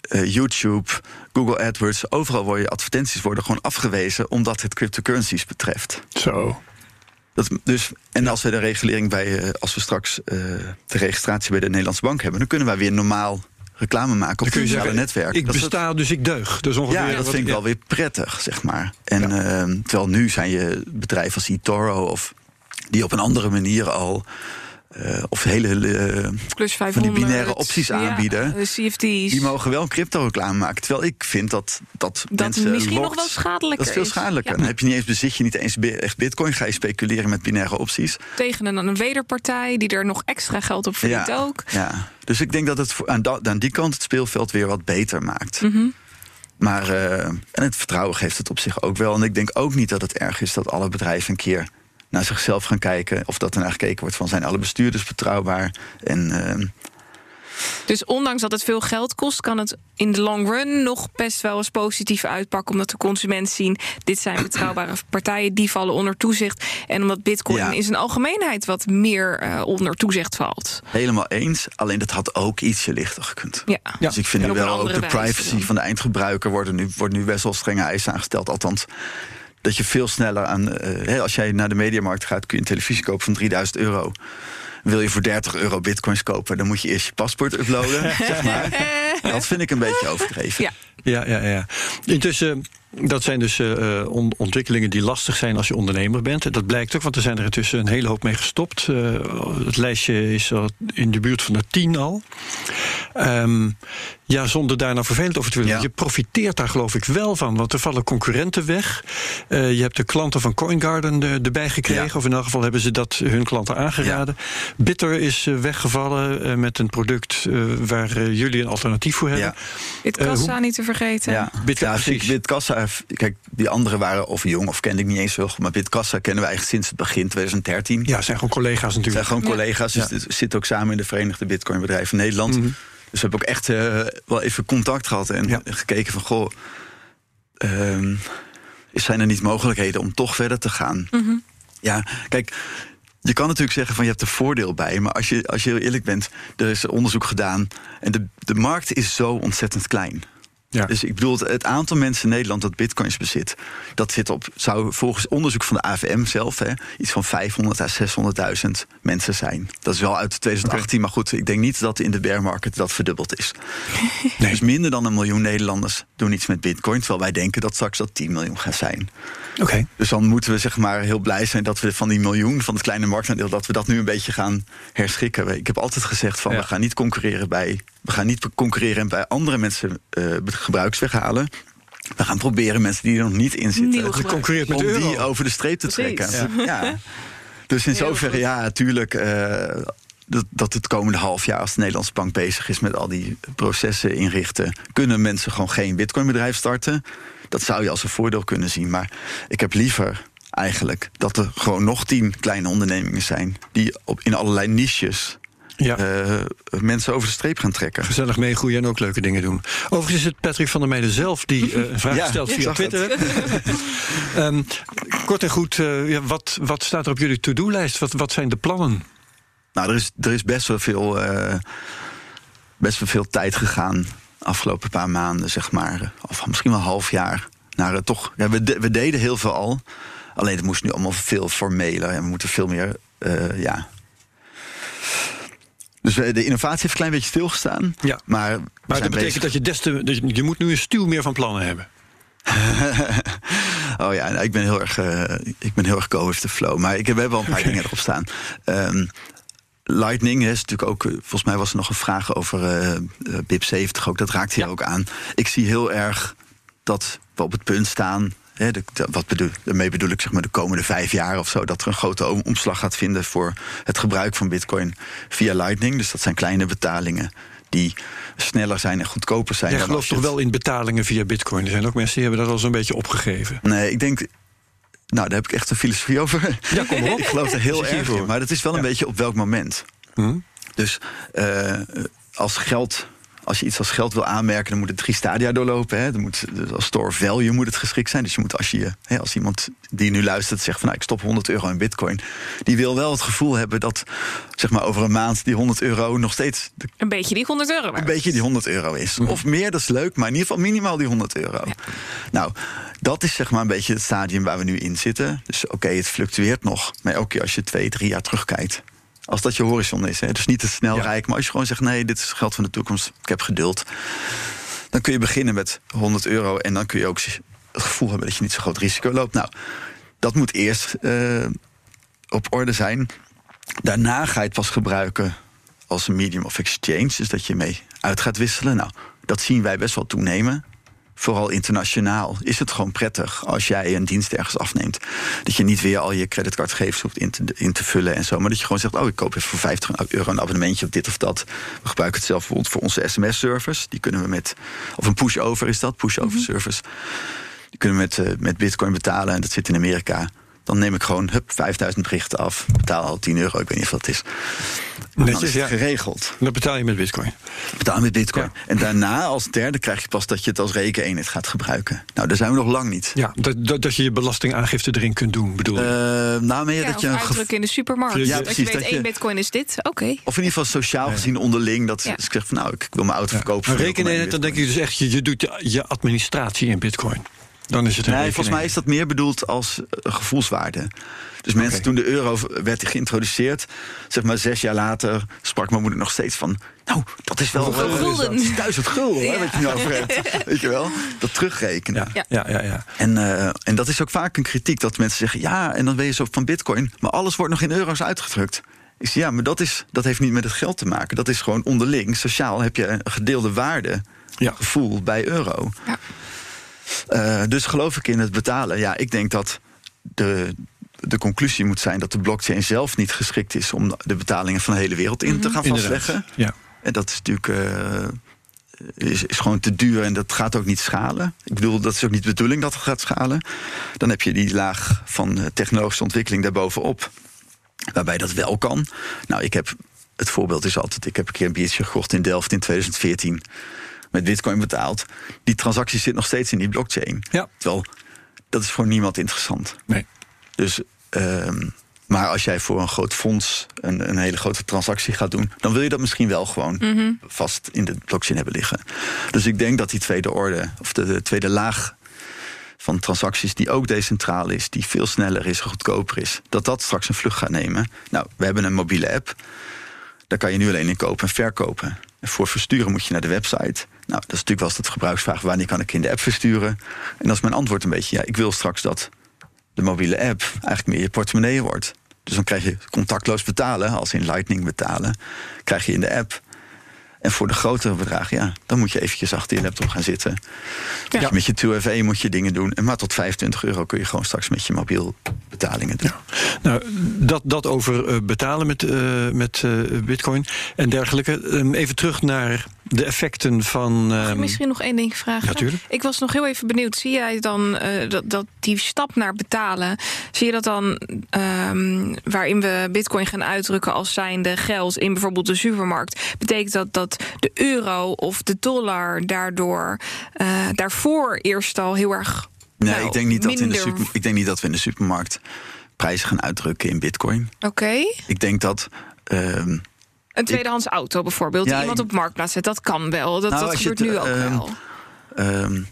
S3: eh, YouTube, Google AdWords, overal worden je advertenties worden gewoon afgewezen omdat het cryptocurrencies betreft.
S1: Zo.
S3: Dat, dus, en als we de regulering bij, eh, als we straks de registratie bij de Nederlandse bank hebben, dan kunnen wij weer normaal reclame maken op
S1: je
S3: sociale
S1: zeggen,
S3: netwerken.
S1: ik
S3: Dat
S1: besta, dus ik deug. Dus ongeveer
S3: ja, dat vind ik
S1: ja.
S3: wel weer prettig, zeg maar. En ehm, terwijl nu zijn je bedrijven als eToro of die op een andere manier al eh, of hele eh,
S2: Plus
S3: van
S2: 500.
S3: die binaire opties
S2: ja,
S3: aanbieden.
S2: de CFD's.
S3: die mogen wel crypto reclame maken. Terwijl ik vind dat dat,
S2: dat
S3: mensen
S2: misschien nog wel schadelijker
S3: Dat is veel schadelijker.
S2: Ja.
S3: Dan heb je niet eens bezit je niet eens echt bitcoin. Ga je speculeren met binaire opties.
S2: Tegen een, een wederpartij die er nog extra geld op verdient ook.
S3: Ja. Dus ik denk dat het aan, die kant het speelveld weer wat beter maakt.
S2: Mhm.
S3: Maar eh, en het vertrouwen geeft het op zich ook wel. En ik denk ook niet dat het erg is dat alle bedrijven een keer naar zichzelf gaan kijken. Of dat er naar gekeken wordt van zijn alle bestuurders betrouwbaar. En eh,
S2: Dus ondanks dat het veel geld kost, kan het in de long run nog best wel eens positief uitpakken. Omdat de consument zien, dit zijn betrouwbare (clears throat) partijen, die vallen onder toezicht. En omdat bitcoin
S3: Ja.
S2: in zijn algemeenheid wat meer eh, onder toezicht valt.
S3: helemaal eens. Alleen dat had ook ietsje lichter gekund.
S2: Ja.
S1: Ja.
S3: Dus ik vind nu wel ook de privacy
S2: dan.
S3: van de eindgebruiker worden nu, wordt nu best wel strenge eisen aangesteld. Althans, dat je veel sneller aan. eh, hè, als jij naar de mediamarkt gaat, kun je een televisie kopen van 3000 euro. Wil je voor 30 euro bitcoins kopen, dan moet je eerst je paspoort uploaden. (laughs) zeg maar. Dat vind ik een beetje overdreven.
S2: Ja.
S1: Ja, ja, ja. Intussen, dat zijn dus eh, eh, on- ontwikkelingen die lastig zijn als je ondernemer bent. Dat blijkt ook, want er zijn er intussen een hele hoop mee gestopt. Eh, het lijstje is al in de buurt van de tien al. Ehm, ja, zonder daar nou vervelend over te willen.
S3: Ja.
S1: Je profiteert daar geloof ik wel van, want er vallen concurrenten weg. Eh, je hebt de klanten van CoinGarden eh, erbij gekregen.
S3: Ja.
S1: Of in elk geval hebben ze dat hun klanten aangeraden. Bitter is eh, weggevallen met een product waar jullie een alternatief voor hebben.
S3: Ja.
S2: Bitkassa niet te vergeten.
S3: Ja,
S1: Bitkassa, precies.
S3: Bitkassa, kijk, die anderen waren of jong of kende ik niet eens zo goed. Maar Bitkassa kennen we eigenlijk sinds het begin 2013.
S1: Ja, zijn gewoon collega's
S3: Het zijn
S1: natuurlijk.
S3: gewoon
S2: Ja.
S3: collega's, dus zit ook samen in de Verenigde Bitcoinbedrijven Nederland.
S1: Mhm.
S3: Dus we hebben ook echt eh, wel even contact gehad en
S1: Ja.
S3: gekeken van goh, ehm, zijn er niet mogelijkheden om toch verder te gaan?
S2: Mhm.
S3: Ja, kijk. Je kan natuurlijk zeggen van je hebt er voordeel bij, maar als je, als je heel eerlijk bent, er is onderzoek gedaan en de, de markt is zo ontzettend klein.
S1: Ja.
S3: Dus ik bedoel, het aantal mensen in Nederland dat bitcoins bezit, dat zit op, zou volgens onderzoek van de AVM zelf hè, iets van 500 à 600.000 mensen zijn. Dat is wel uit 2018, maar goed, ik denk niet dat in de bear market dat verdubbeld is. (laughs)
S1: Nee.
S3: Dus minder dan een miljoen Nederlanders doen iets met bitcoin, terwijl wij denken dat straks dat 10 miljoen gaat zijn.
S1: Oké.
S3: Dus dan moeten we zeg maar heel blij zijn dat we van die miljoen, van het kleine marktaandeel, dat we dat nu een beetje gaan herschikken. Ik heb altijd gezegd van
S1: Ja.
S3: we gaan niet concurreren bij, we gaan niet concurreren bij andere mensen eh gebruiks weghalen. We gaan proberen mensen die er nog niet in zitten,
S1: concurreert met
S3: om
S1: euro.
S3: die over de streep te
S2: Precies.
S3: trekken. Ja. Dus in
S2: Heel
S3: zoverre,
S2: goed.
S3: ja, natuurlijk. eh, dat, dat het komende half jaar, als de Nederlandse bank bezig is met al die processen inrichten, kunnen mensen gewoon geen bitcoinbedrijf starten. Dat zou je als een voordeel kunnen zien. Maar ik heb liever eigenlijk dat er gewoon nog tien kleine ondernemingen zijn die op, in allerlei niches
S1: Ja.
S3: eh, mensen over de streep gaan trekken.
S1: Gezellig meegroeien en ook leuke dingen doen. Overigens is het Patrick van der Meijden zelf die eh, een vraag
S3: Ja,
S1: stelt via Twitter. (laughs) Ehm, kort en goed, eh, wat, wat staat er op jullie to-do-lijst? Wat, wat zijn de plannen?
S3: Nou, er is, er is best wel veel, best wel veel tijd gegaan. Afgelopen paar maanden, zeg maar. Of misschien wel een half jaar. Naar, toch, ja, we, de- we deden heel veel al. Alleen het moest nu allemaal veel formeler. En we moeten veel meer, ja. Dus eh, de innovatie heeft een klein beetje stilgestaan.
S1: Ja.
S3: Maar,
S1: Maar dat betekent
S3: bezig.
S1: dat je des te, dat je, moet nu een stuw meer van plannen hebben. (laughs)
S3: oh ja, nou, ik ben heel erg, eh, ik ben heel erg go with the flow. Maar ik heb, we hebben wel een paar dingen erop staan. Ehm, Lightning is natuurlijk ook, eh, volgens mij was er nog een vraag over eh, eh, BIP 70 ook. Dat raakt hier
S1: Ja.
S3: ook aan. Ik zie heel erg dat we op het punt staan. Hè, de, de- wat bedoel, daarmee bedoel ik zeg maar de komende vijf jaar of zo. Dat er een grote om- omslag gaat vinden voor het gebruik van Bitcoin via Lightning. Dus dat zijn kleine betalingen die sneller zijn en goedkoper zijn.
S1: Jij
S3: dan
S1: gelooft toch
S3: het-
S1: wel in betalingen via bitcoin? Er zijn ook mensen die hebben dat al zo'n beetje opgegeven.
S3: Nee, ik denk. Nou, daar heb ik echt een filosofie over.
S1: Ja, kom op. (laughs)
S3: ik geloof er heel erg in. Maar dat is wel een
S1: Ja.
S3: beetje op welk moment.
S1: Hm?
S3: Dus eh, als geld. Als je iets als geld wil aanmerken, dan moet het drie stadia doorlopen. Hè. Dan moet, dus als store value moet het geschikt zijn. Dus je moet als, je, hè, als iemand die nu luistert zegt van nou, ik stop 100 euro in bitcoin. Die wil wel het gevoel hebben dat zeg maar over een maand die 100 euro nog steeds...
S2: Een beetje die 100 euro
S3: Een beetje die 100 euro is. Of meer, dat is leuk, maar in ieder geval minimaal die 100 euro. Nou, dat is zeg maar een beetje het stadium waar we nu in zitten. Dus oké, het fluctueert nog. Maar elke keer als je twee, drie jaar terugkijkt als dat je horizon is. Hè. Dus niet te snel rijk. Maar als je gewoon zegt: nee, dit is geld van de toekomst. Ik heb geduld. Dan kun je beginnen met 100 euro. En dan kun je ook het gevoel hebben dat je niet zo groot risico loopt. Nou, dat moet eerst uh, op orde zijn. Daarna ga je het pas gebruiken als een medium of exchange. Dus dat je mee uit gaat wisselen. Nou, dat zien wij best wel toenemen vooral internationaal, is het gewoon prettig als jij een dienst ergens afneemt. Dat je niet weer al je creditcardgegevens hoeft in te, in te vullen en zo. Maar dat je gewoon zegt: Oh, ik koop even voor 50 euro een abonnementje op dit of dat. We gebruiken het zelf bijvoorbeeld voor onze sms-servers. Die kunnen we met. Of een push-over is dat, push-over mhm. service. Die kunnen we met, uh, met Bitcoin betalen en dat zit in Amerika. Dan neem ik gewoon hup, 5000 berichten af. Betaal al 10 euro, ik weet niet of dat is. Netjes, dan is het geregeld.
S1: Dan betaal je met bitcoin.
S3: Betaal met bitcoin. En daarna als derde krijg je pas dat je het als rekeneenheid gaat gebruiken. Nou, daar zijn we nog lang niet.
S1: Ja, dat, dat, je je belastingaangifte erin kunt doen, bedoel
S3: je? Uh, nou, meer ja, dat je
S2: een in de supermarkt. Ja, precies. Dat je weet, één bitcoin is dit, oké. Of in
S3: ieder geval sociaal gezien onderling. Dat ja. ik zeg van nou, ik wil mijn auto verkopen.
S1: Een rekeneenheid, dan denk je dus echt, je, je doet je administratie in bitcoin. Dan is het
S3: nee, volgens mij is dat meer bedoeld als uh, gevoelswaarde. Dus mensen, toen de euro werd geïntroduceerd, zeg maar zes jaar later, sprak mijn moeder nog steeds van. Nou, dat is wel
S2: gulden. (laughs)
S3: duizend gulden, ja. hè, wat je nu over hebt. (laughs) Weet je wel? Dat terugrekenen.
S1: Ja, ja, ja. ja.
S3: En, uh, en dat is ook vaak een kritiek dat mensen zeggen: ja, en dan ben je zo van Bitcoin, maar alles wordt nog in euro's uitgedrukt. Ik zeg, ja, maar dat, is, dat heeft niet met het geld te maken. Dat is gewoon onderling. Sociaal heb je een gedeelde waarde, ja. gevoel bij euro. Ja. Uh, dus geloof ik in het betalen. Ja, ik denk dat de, de conclusie moet zijn dat de blockchain zelf niet geschikt is om de betalingen van de hele wereld in te mhm. gaan vastleggen. Ja. En dat is natuurlijk. Uh, is, is gewoon te duur en dat gaat ook niet schalen. Ik bedoel, dat is ook niet de bedoeling dat het gaat schalen. Dan heb je die laag van eh, technologische ontwikkeling daarbovenop. Waarbij dat wel kan. Nou, ik heb. Het voorbeeld is altijd: ik heb een keer een biertje gekocht in Delft in 2014 met Bitcoin betaald. Die transactie zit nog steeds in die blockchain. Ja. Terwijl dat is voor niemand interessant. Nee. Dus, um, maar als jij voor een groot fonds een, een, hele grote transactie gaat doen, dan wil je dat misschien wel gewoon mhm. vast in de blockchain hebben liggen. Dus ik denk dat die tweede orde, of de, de tweede laag van transacties die ook decentraal is, die veel sneller is, goedkoper is, dat dat straks een vlucht gaat nemen. Nou, we hebben een mobiele app. Daar kan je nu alleen in kopen en verkopen. En voor versturen moet je naar de website. Nou, dat is natuurlijk wel eens het gebruiksvraag: wanneer kan ik in de app versturen? En dat is mijn antwoord een beetje: ja, ik wil straks dat de mobiele app eigenlijk meer je portemonnee wordt. Dus dan krijg je contactloos betalen, als in Lightning betalen, krijg je in de app. En voor de grotere bedragen, ja, dan moet je eventjes achter je laptop gaan zitten. Ja. met je 2FA moet je dingen doen. En maar tot 25 euro kun je gewoon straks met je mobiel betalingen doen. Ja.
S1: Nou, dat, dat over uh, betalen met, uh, met uh, bitcoin en dergelijke. Um, even terug naar de effecten van.
S2: Mag ik ehm, misschien nog één ding vragen?
S1: Natuurlijk.
S2: Ik was nog heel even benieuwd. Zie jij dan uh, dat, dat die stap naar betalen, zie je dat dan um, waarin we bitcoin gaan uitdrukken als zijnde geld in bijvoorbeeld de supermarkt? Betekent dat dat de euro of de dollar daardoor uh, daarvoor eerst al heel erg.
S3: Nee, nou, ik, denk niet dat in de super, ik denk niet dat we in de supermarkt prijzen gaan uitdrukken in bitcoin.
S2: Oké.
S3: Ik denk dat. Um,
S2: een tweedehands auto bijvoorbeeld, die iemand op marktplaats zet, dat kan wel. Dat, nou, dat gebeurt nu ook ehm, wel. Um,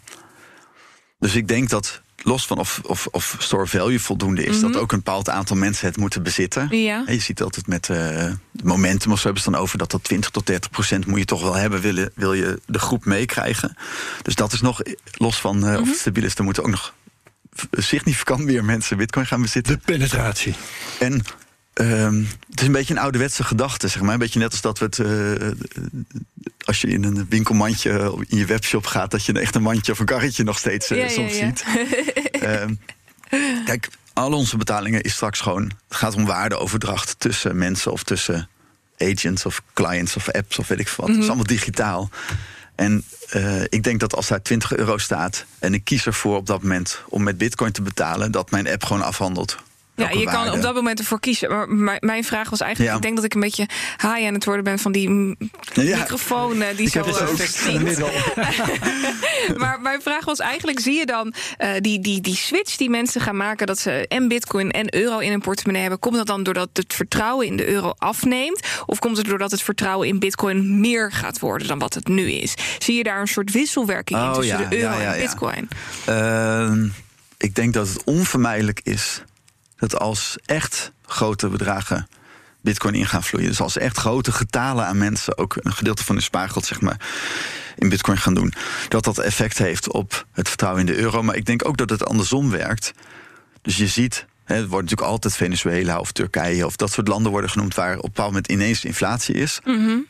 S3: dus ik denk dat los van of, of, of store value voldoende is, dat mhm. ook een bepaald aantal mensen het moeten bezitten. Ja. je ziet altijd met uh, momentum of zo hebben ze dan over dat dat 20 tot 30 procent moet je toch wel hebben, wil je, wil je de groep meekrijgen. Dus dat is nog los van uh, of het mhm. stabiel is, er moeten ook nog significant meer mensen bitcoin gaan bezitten.
S1: De penetratie.
S3: En Um, het is een beetje een ouderwetse gedachte, zeg maar. Een beetje net als dat we het. Uh, als je in een winkelmandje in je webshop gaat, dat je een echt een mandje of een karretje nog steeds uh, soms ja, ja. ziet. um, kijk, al onze betalingen is straks gewoon. Het gaat om waardeoverdracht tussen mensen of tussen agents of clients of apps of weet ik wat. Het is mhm. allemaal digitaal. En uh, ik denk dat als daar 20 euro staat en ik kies ervoor op dat moment om met bitcoin te betalen, dat mijn app gewoon afhandelt
S2: Ja, je kan op dat moment ervoor kiezen. Maar mijn vraag was eigenlijk: ik denk dat ik een beetje haai aan het worden ben van die microfoon uh, die
S1: ik
S2: zo.
S1: In middel. (laughs)
S2: maar mijn vraag was eigenlijk: zie je dan uh, die, die, die switch die mensen gaan maken dat ze en Bitcoin en euro in hun portemonnee hebben? Komt dat dan doordat het vertrouwen in de euro afneemt? Of komt het doordat het vertrouwen in Bitcoin meer gaat worden dan wat het nu is? Zie je daar een soort wisselwerking in
S3: oh,
S2: tussen
S3: ja,
S2: de euro en Bitcoin?
S3: Uh, ik denk dat het onvermijdelijk is dat als echt grote bedragen bitcoin in gaan vloeien. Dus als echt grote getalen aan mensen ook een gedeelte van hun spaargeld zeg maar, in bitcoin gaan doen, dat dat effect heeft op het vertrouwen in de euro. Maar ik denk ook dat het andersom werkt. Dus je ziet, hè, het wordt natuurlijk altijd Venezuela of Turkije of dat soort landen worden genoemd waar op een bepaald moment ineens inflatie is.
S2: Mm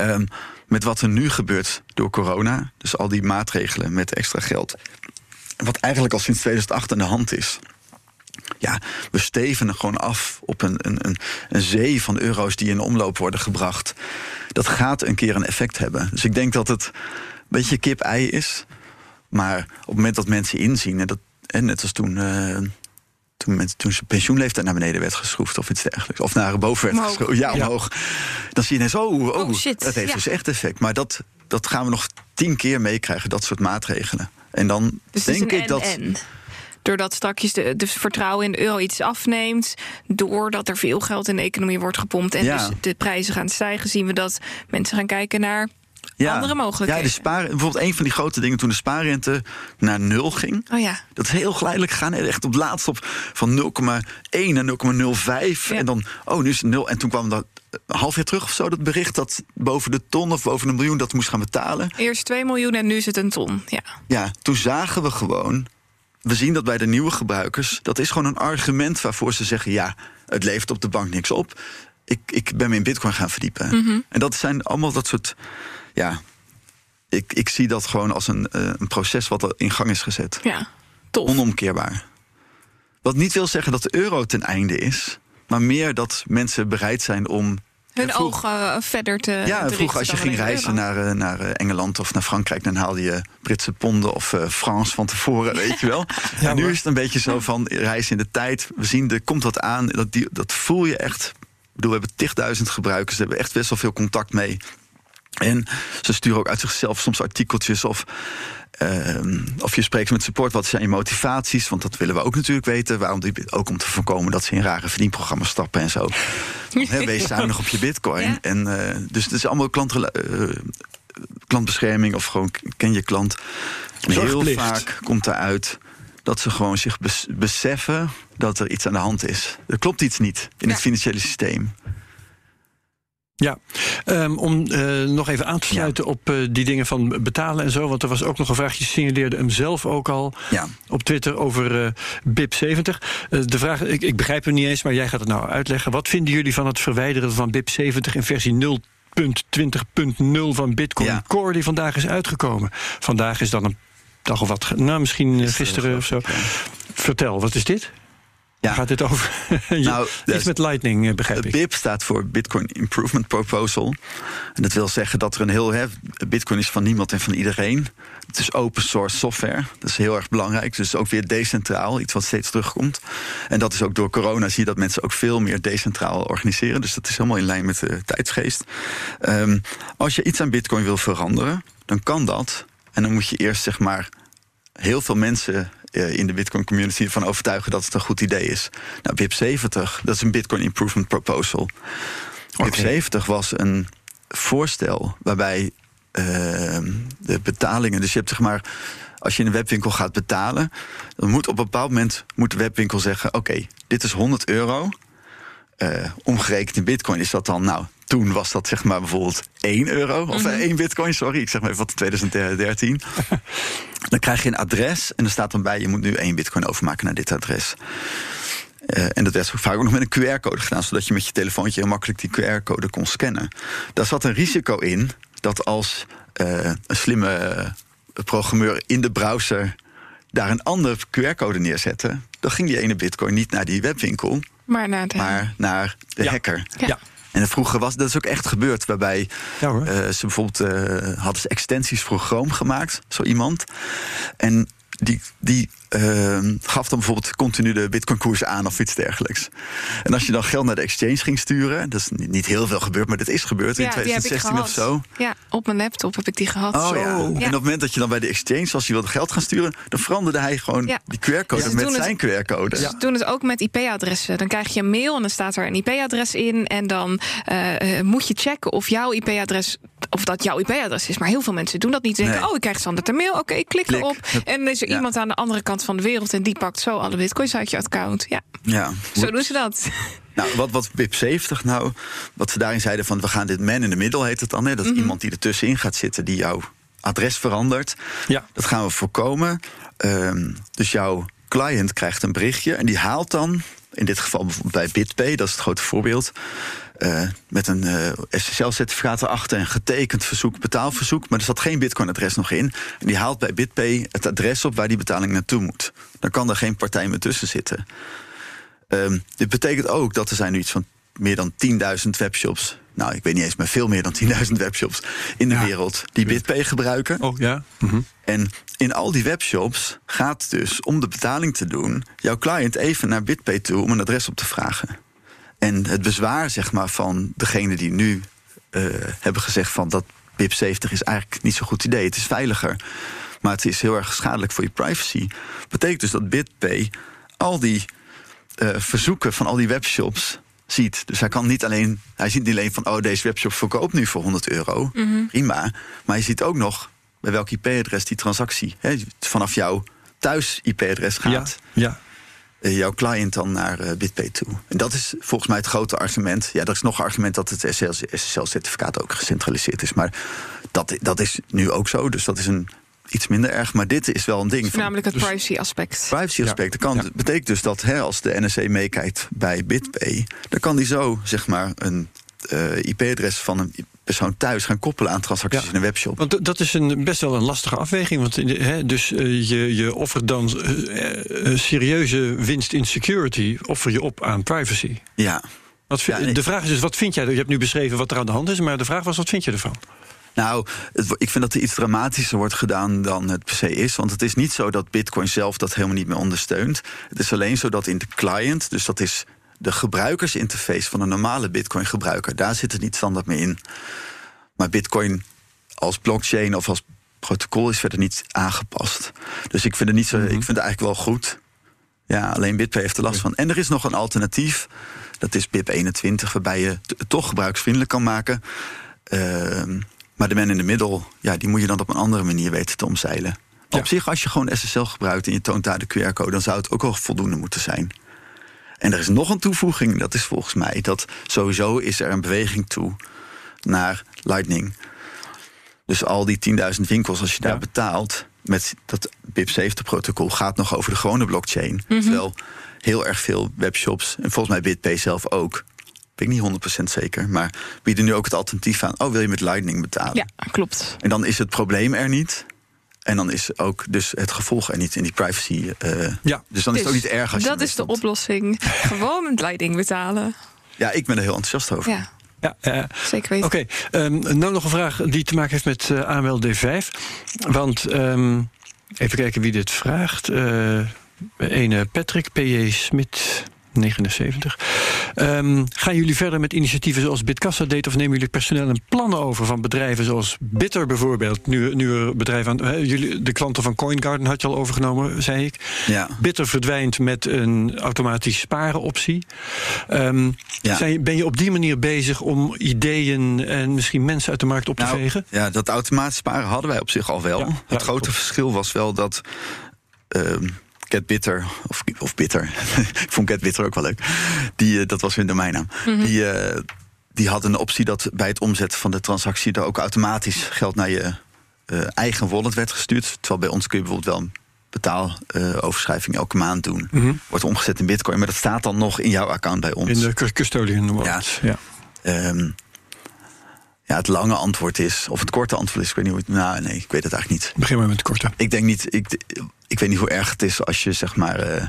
S3: um, met wat er nu gebeurt door corona, dus al die maatregelen met extra geld, wat eigenlijk al sinds 2008 aan de hand is ja, we stevenen gewoon af op een, een, een, zee van euro's die in omloop worden gebracht. Dat gaat een keer een effect hebben. Dus ik denk dat het een beetje kip-ei is. Maar op het moment dat mensen inzien, en dat, en net als toen. Uh, toen, met, toen zijn pensioenleeftijd naar beneden werd geschroefd of iets dergelijks. Of naar boven werd omhoog. geschroefd. Ja, omhoog. Dan zie je ineens, oh, oh, oh shit. dat heeft ja. dus echt effect. Maar dat, dat gaan we nog tien keer meekrijgen, dat soort maatregelen. En dan
S2: dus
S3: denk ik dat.
S2: En doordat straks de, de vertrouwen in de euro iets afneemt, doordat er veel geld in de economie wordt gepompt en dus de prijzen gaan stijgen, zien we dat mensen gaan kijken naar ja. andere mogelijkheden.
S3: Ja, de spaar, bijvoorbeeld een van die grote dingen toen de spaarrente naar nul ging.
S2: Oh ja.
S3: Dat is heel geleidelijk gegaan. Echt op laatst op van 0,1 naar 0,05. En dan, oh, nu is het 0. En toen kwam dat een half jaar terug of zo, dat bericht dat boven de ton of boven een miljoen dat moest gaan betalen.
S2: Eerst 2 miljoen en nu is het een ton. Ja,
S3: ja toen zagen we gewoon we zien dat bij de nieuwe gebruikers, dat is gewoon een argument waarvoor ze zeggen: ja, het levert op de bank niks op. Ik, ik ben me in Bitcoin gaan verdiepen.
S2: Mhm.
S3: En dat zijn allemaal dat soort. Ja, ik, ik zie dat gewoon als een, uh, een proces wat er in gang is gezet.
S2: Ja, tof.
S3: Onomkeerbaar. Wat niet wil zeggen dat de euro ten einde is, maar meer dat mensen bereid zijn om
S2: hun ogen eh, verder te.
S3: Ja,
S2: te
S3: vroeger als je ging reizen naar, eh, naar eh, Engeland of naar Frankrijk, dan haalde je Britse ponden of uh, Frans van tevoren, weet je wel. (laughs) ja, nu is het een beetje zo van reizen in de tijd. We zien, er komt wat aan. Dat, die, dat voel je echt. Ik bedoel, we hebben tigduizend gebruikers, we hebben echt best wel veel contact mee. En ze sturen ook uit zichzelf soms artikeltjes of uh, of je spreekt met support, wat zijn je motivaties? Want dat willen we ook natuurlijk weten. Waarom die, ook om te voorkomen dat ze in rare verdienprogramma's stappen en zo. He, wees (laughs) zuinig op je bitcoin. En, uh, dus het is allemaal klant, uh, klantbescherming of gewoon ken je klant. Heel vaak komt eruit dat ze gewoon zich beseffen dat er iets aan de hand is. Er klopt iets niet in ja. het financiële systeem.
S1: Ja, um, om uh, nog even aan te sluiten ja. op uh, die dingen van betalen en zo. Want er was ook nog een vraag, je signaleerde hem zelf ook al
S3: ja.
S1: op Twitter over uh, BIP70. de vraag, ik, ik, begrijp hem niet eens, maar jij gaat het nou uitleggen. Wat vinden jullie van het verwijderen van BIP70 in versie 0.20.0 van Bitcoin ja. Core die vandaag is uitgekomen? Vandaag is dan een dag of wat, nou misschien gisteren, gisteren of zo. Vertel, wat is dit? Ja. Gaat dit over? (laughs) nou, iets met Lightning, eh, begrijp ik.
S3: BIP staat voor Bitcoin Improvement Proposal. En dat wil zeggen dat er een heel... Hè, Bitcoin is van niemand en van iedereen. Het is open source software. Dat is heel erg belangrijk. Dus ook weer decentraal, iets wat steeds terugkomt. En dat is ook door corona zie je dat mensen ook veel meer decentraal organiseren. Dus dat is helemaal in lijn met de tijdsgeest. Um, als je iets aan Bitcoin wil veranderen, dan kan dat. En dan moet je eerst zeg maar heel veel mensen in de Bitcoin community van overtuigen dat het een goed idee is. Nou, BIP 70, dat is een Bitcoin Improvement Proposal. BIP 70 was een voorstel waarbij uh, de betalingen, dus je hebt zeg maar als je in een webwinkel gaat betalen, dan moet op een bepaald moment moet de webwinkel zeggen: Oké, dit is 100 euro. Uh, omgerekend in bitcoin is dat dan, nou, toen was dat zeg maar bijvoorbeeld 1 euro of mm 1 bitcoin, sorry, ik zeg maar even wat 2013. (laughs) dan krijg je een adres en er staat dan bij: je moet nu 1 bitcoin overmaken naar dit adres. Uh, en dat werd vaak ook nog met een QR-code gedaan, zodat je met je telefoontje heel makkelijk die QR-code kon scannen. Daar zat een risico in dat als uh, een slimme programmeur in de browser daar een andere QR-code neerzette, dan ging die ene bitcoin niet naar die webwinkel,
S2: maar naar de,
S3: maar naar de
S1: ja.
S3: hacker.
S1: Ja.
S3: En vroeger was dat is ook echt gebeurd, waarbij
S1: ja,
S3: uh, ze bijvoorbeeld uh, hadden ze extensies voor Chrome gemaakt, zo iemand. En die, die ehm, gaf dan bijvoorbeeld continu de bitcoin-koers aan of iets dergelijks. En als je dan geld naar de exchange ging sturen, dat is niet heel veel gebeurd, maar dat is gebeurd in 2016 of zo.
S2: Ja, op mijn laptop heb ik die gehad.
S3: Oh, ja. En op het moment dat je dan bij de exchange, als je wilde geld gaan sturen, dan veranderde hij gewoon die QR-code met zijn QR-code.
S2: Ze doen het ook met IP-adressen. Dan krijg je een mail en dan staat er een IP-adres in. En dan uh, moet je checken of jouw IP-adres of dat jouw IP-adres is. Maar heel veel mensen doen dat niet. Ze denken, oh, ik krijg standaard een mail. Oké, ik klik, erop. En is er iemand aan de andere kant van de wereld... en die pakt zo alle bitcoins uit je account. Ja,
S3: ja.
S2: zo doen ze dat. (laughs)
S3: Nou, wat, wat BIP70 nou, wat ze daarin zeiden van... we gaan dit man in de middel, heet het dan. Hè? Dat mm iemand die ertussenin gaat zitten, die jouw adres verandert. Ja. Dat gaan we voorkomen. Um, dus jouw client krijgt een berichtje en die haalt dan... in dit geval bijvoorbeeld bij BitPay, dat is het grote voorbeeld... Uh, met een uh, eh, SSL-certificaat erachter, een getekend verzoek, betaalverzoek. Maar er zat geen Bitcoin-adres nog in. En die haalt bij BitPay het adres op waar die betaling naartoe moet. Dan kan er geen partij meer tussen zitten. Um, dit betekent ook dat er zijn nu iets van meer dan 10.000 webshops. Nou, ik weet niet eens, maar veel meer dan 10.000 webshops in de wereld die BitPay gebruiken.
S1: Oh ja.
S3: Mm En in al die webshops gaat dus om de betaling te doen, jouw client even naar BitPay toe om een adres op te vragen. En het bezwaar zeg maar, van degene die nu uh, hebben gezegd van dat BIP 70 is eigenlijk niet zo'n goed idee. Het is veiliger, maar het is heel erg schadelijk voor je privacy. Betekent dus dat BitPay al die uh, verzoeken van al die webshops ziet. Dus hij kan niet alleen, hij ziet niet alleen van oh deze webshop verkoopt nu voor 100 euro, mm -hmm. prima, maar hij ziet ook nog bij welk IP-adres die transactie hè, vanaf jouw thuis IP-adres gaat.
S1: Ja, ja.
S3: Eh, jouw client dan naar uh, BitPay toe. En dat is volgens mij het grote argument. Ja, dat is nog een argument dat het SSL-certificaat ook gecentraliseerd is. Maar dat, dat is nu ook zo. Dus dat is een iets minder erg. Maar dit is wel een ding.
S2: Namelijk het dus privacy-aspect.
S3: Privacy-aspect. Dat kan, betekent dus dat hè, als de NSC meekijkt bij BitPay, dan kan die zo zeg maar een uh, IP-adres van een persoon thuis gaan koppelen aan transacties in een webshop.
S1: Want dat is een, best wel een lastige afweging. Want hè, dus uh, je, je offert dan uh, serieuze winst in security, offer je op aan privacy.
S3: Ja.
S1: Wat, ja de vraag is dus, wat vind jij? Je hebt nu beschreven wat er aan de hand is, maar de vraag was, wat vind je ervan?
S3: Nou, het, ik vind dat er iets dramatischer wordt gedaan dan het per se is. Want het is niet zo dat Bitcoin zelf dat helemaal niet meer ondersteunt. Het is alleen zo dat in de client, dus dat is de gebruikersinterface van een normale Bitcoin-gebruiker, daar zit het niet standaard meer in. Maar Bitcoin als blockchain of als protocol is verder niet aangepast. Dus ik vind het, niet zo, mhm. ik vind het eigenlijk wel goed. Ja, alleen BitPay heeft er last van. En er is nog een alternatief. Dat is BIP21, waarbij je het toch gebruiksvriendelijk kan maken. Uh, maar de man in de middel, ja, die moet je dan op een andere manier weten te omzeilen. Op zich, als je gewoon SSL gebruikt en je toont daar de QR-code, dan zou het ook wel voldoende moeten zijn. En er is nog een toevoeging, dat is volgens mij dat sowieso is er een beweging toe naar Lightning. Dus al die 10.000 winkels, als je daar betaalt met dat BIP70-protocol, gaat nog over de gewone blockchain. Mm Terwijl heel erg veel webshops, en volgens mij BitPay zelf ook, ben ik niet 100% zeker, maar bieden nu ook het alternatief aan. Oh, wil je met Lightning betalen?
S2: Ja, klopt.
S3: En dan is het probleem er niet. En dan is ook dus het gevolg er niet in die privacy. Uh, ja. Dus dan is het ook niet erg als
S2: je Dat is de oplossing. (laughs) Gewoon Lightning betalen.
S3: Ja, ik ben er heel enthousiast over.
S2: Ja.
S1: Ja, uh,
S2: zeker weten.
S1: Oké, okay, um, ehm, nou nog een vraag die te maken heeft met uh, AML D5. Want um, even kijken wie dit vraagt. Uh, ene Patrick P.J. Smit 79. Um, gaan jullie verder met initiatieven zoals Bitkassa deed... of nemen jullie personeel en plannen over van bedrijven zoals Bitter bijvoorbeeld? Nu, nu bedrijven aan... He, jullie, de klanten van CoinGarden had je al overgenomen, zei ik.
S3: Ja.
S1: Bitter verdwijnt met een automatisch sparen optie. Um, ja. zijn, ben je op die manier bezig om ideeën en misschien mensen uit de markt op te
S3: nou,
S1: vegen?
S3: Ja, dat automatisch sparen hadden wij op zich al wel. Ja, het grote verschil was wel dat... Um, Get Bitter, of, of Bitter, (laughs) ik vond Get Bitter ook wel leuk. Die, eh, dat was hun domeinnaam. Mm Die, uh, die had een optie dat bij het omzetten van de transactie... er ook automatisch geld naar je uh, eigen wallet werd gestuurd. Terwijl bij ons kun je bijvoorbeeld wel een betaaloverschrijving elke maand doen. Mm -hmm. Wordt omgezet in bitcoin, maar dat staat dan nog in jouw account bij ons.
S1: In de custodian wallet, ja.
S3: ja. Um, ja, het lange antwoord is, of het korte antwoord is, ik weet niet hoe het. Nou, nee, ik weet het eigenlijk niet.
S1: Begin maar met het korte.
S3: Ik denk niet, ik, ik weet niet hoe erg het is als je zeg maar uh,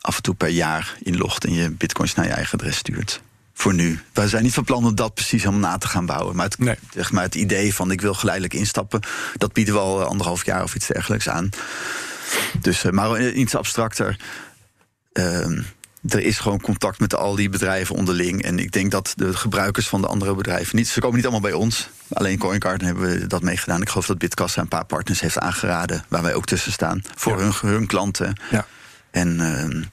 S3: af en toe per jaar inlogt en je bitcoins naar je eigen adres stuurt. Voor nu. Wij zijn niet van plan om dat precies helemaal na te gaan bouwen. Maar het,
S1: nee.
S3: zeg maar het idee van ik wil geleidelijk instappen, dat bieden we al anderhalf jaar of iets dergelijks aan. Dus, uh, maar iets abstracter. Ehm, er is gewoon contact met al die bedrijven onderling. En ik denk dat de gebruikers van de andere bedrijven niet. Ze komen niet allemaal bij ons. Alleen CoinCard hebben we dat meegedaan. Ik geloof dat Bitkassa een paar partners heeft aangeraden. Waar wij ook tussen staan. Voor hun, hun klanten.
S1: Ja.
S3: En uh,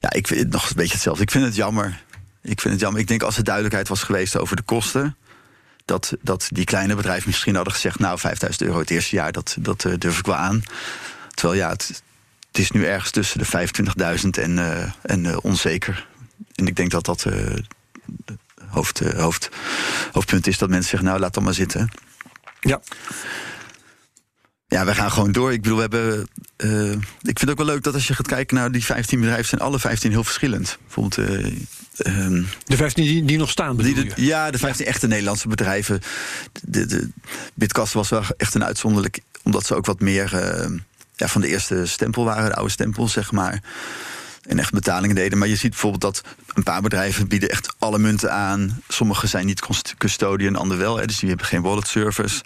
S3: ja, ik vind het nog een beetje hetzelfde. Ik vind het jammer. Ik vind het jammer. Ik denk als er duidelijkheid was geweest over de kosten. Dat, dat die kleine bedrijven misschien hadden gezegd: Nou, 5000 euro het eerste jaar, dat, dat uh, durf ik wel aan. Terwijl ja, het, het is nu ergens tussen de 25.000 en, uh, en uh, onzeker. En ik denk dat dat uh, hoofd, hoofd, hoofdpunt is dat mensen zeggen: Nou, laat dan maar zitten.
S1: Ja.
S3: Ja, we gaan gewoon door. Ik bedoel, we hebben. Ik vind het ook wel leuk dat als je gaat kijken naar die 15 bedrijven, zijn alle 15 heel verschillend. Bijvoorbeeld. Um,
S1: de 15 die, die nog staan,
S3: die de, Ja, de 15 ja. echte Nederlandse bedrijven. De, de, Bitkast was wel echt een uitzonderlijk, omdat ze ook wat meer uh, van de eerste stempel waren, de oude stempel, zeg maar. En echt betalingen deden. Maar je ziet bijvoorbeeld dat een paar bedrijven bieden echt alle munten aan. Sommige zijn niet custodian, andere wel. Hè, dus die hebben geen wallet service.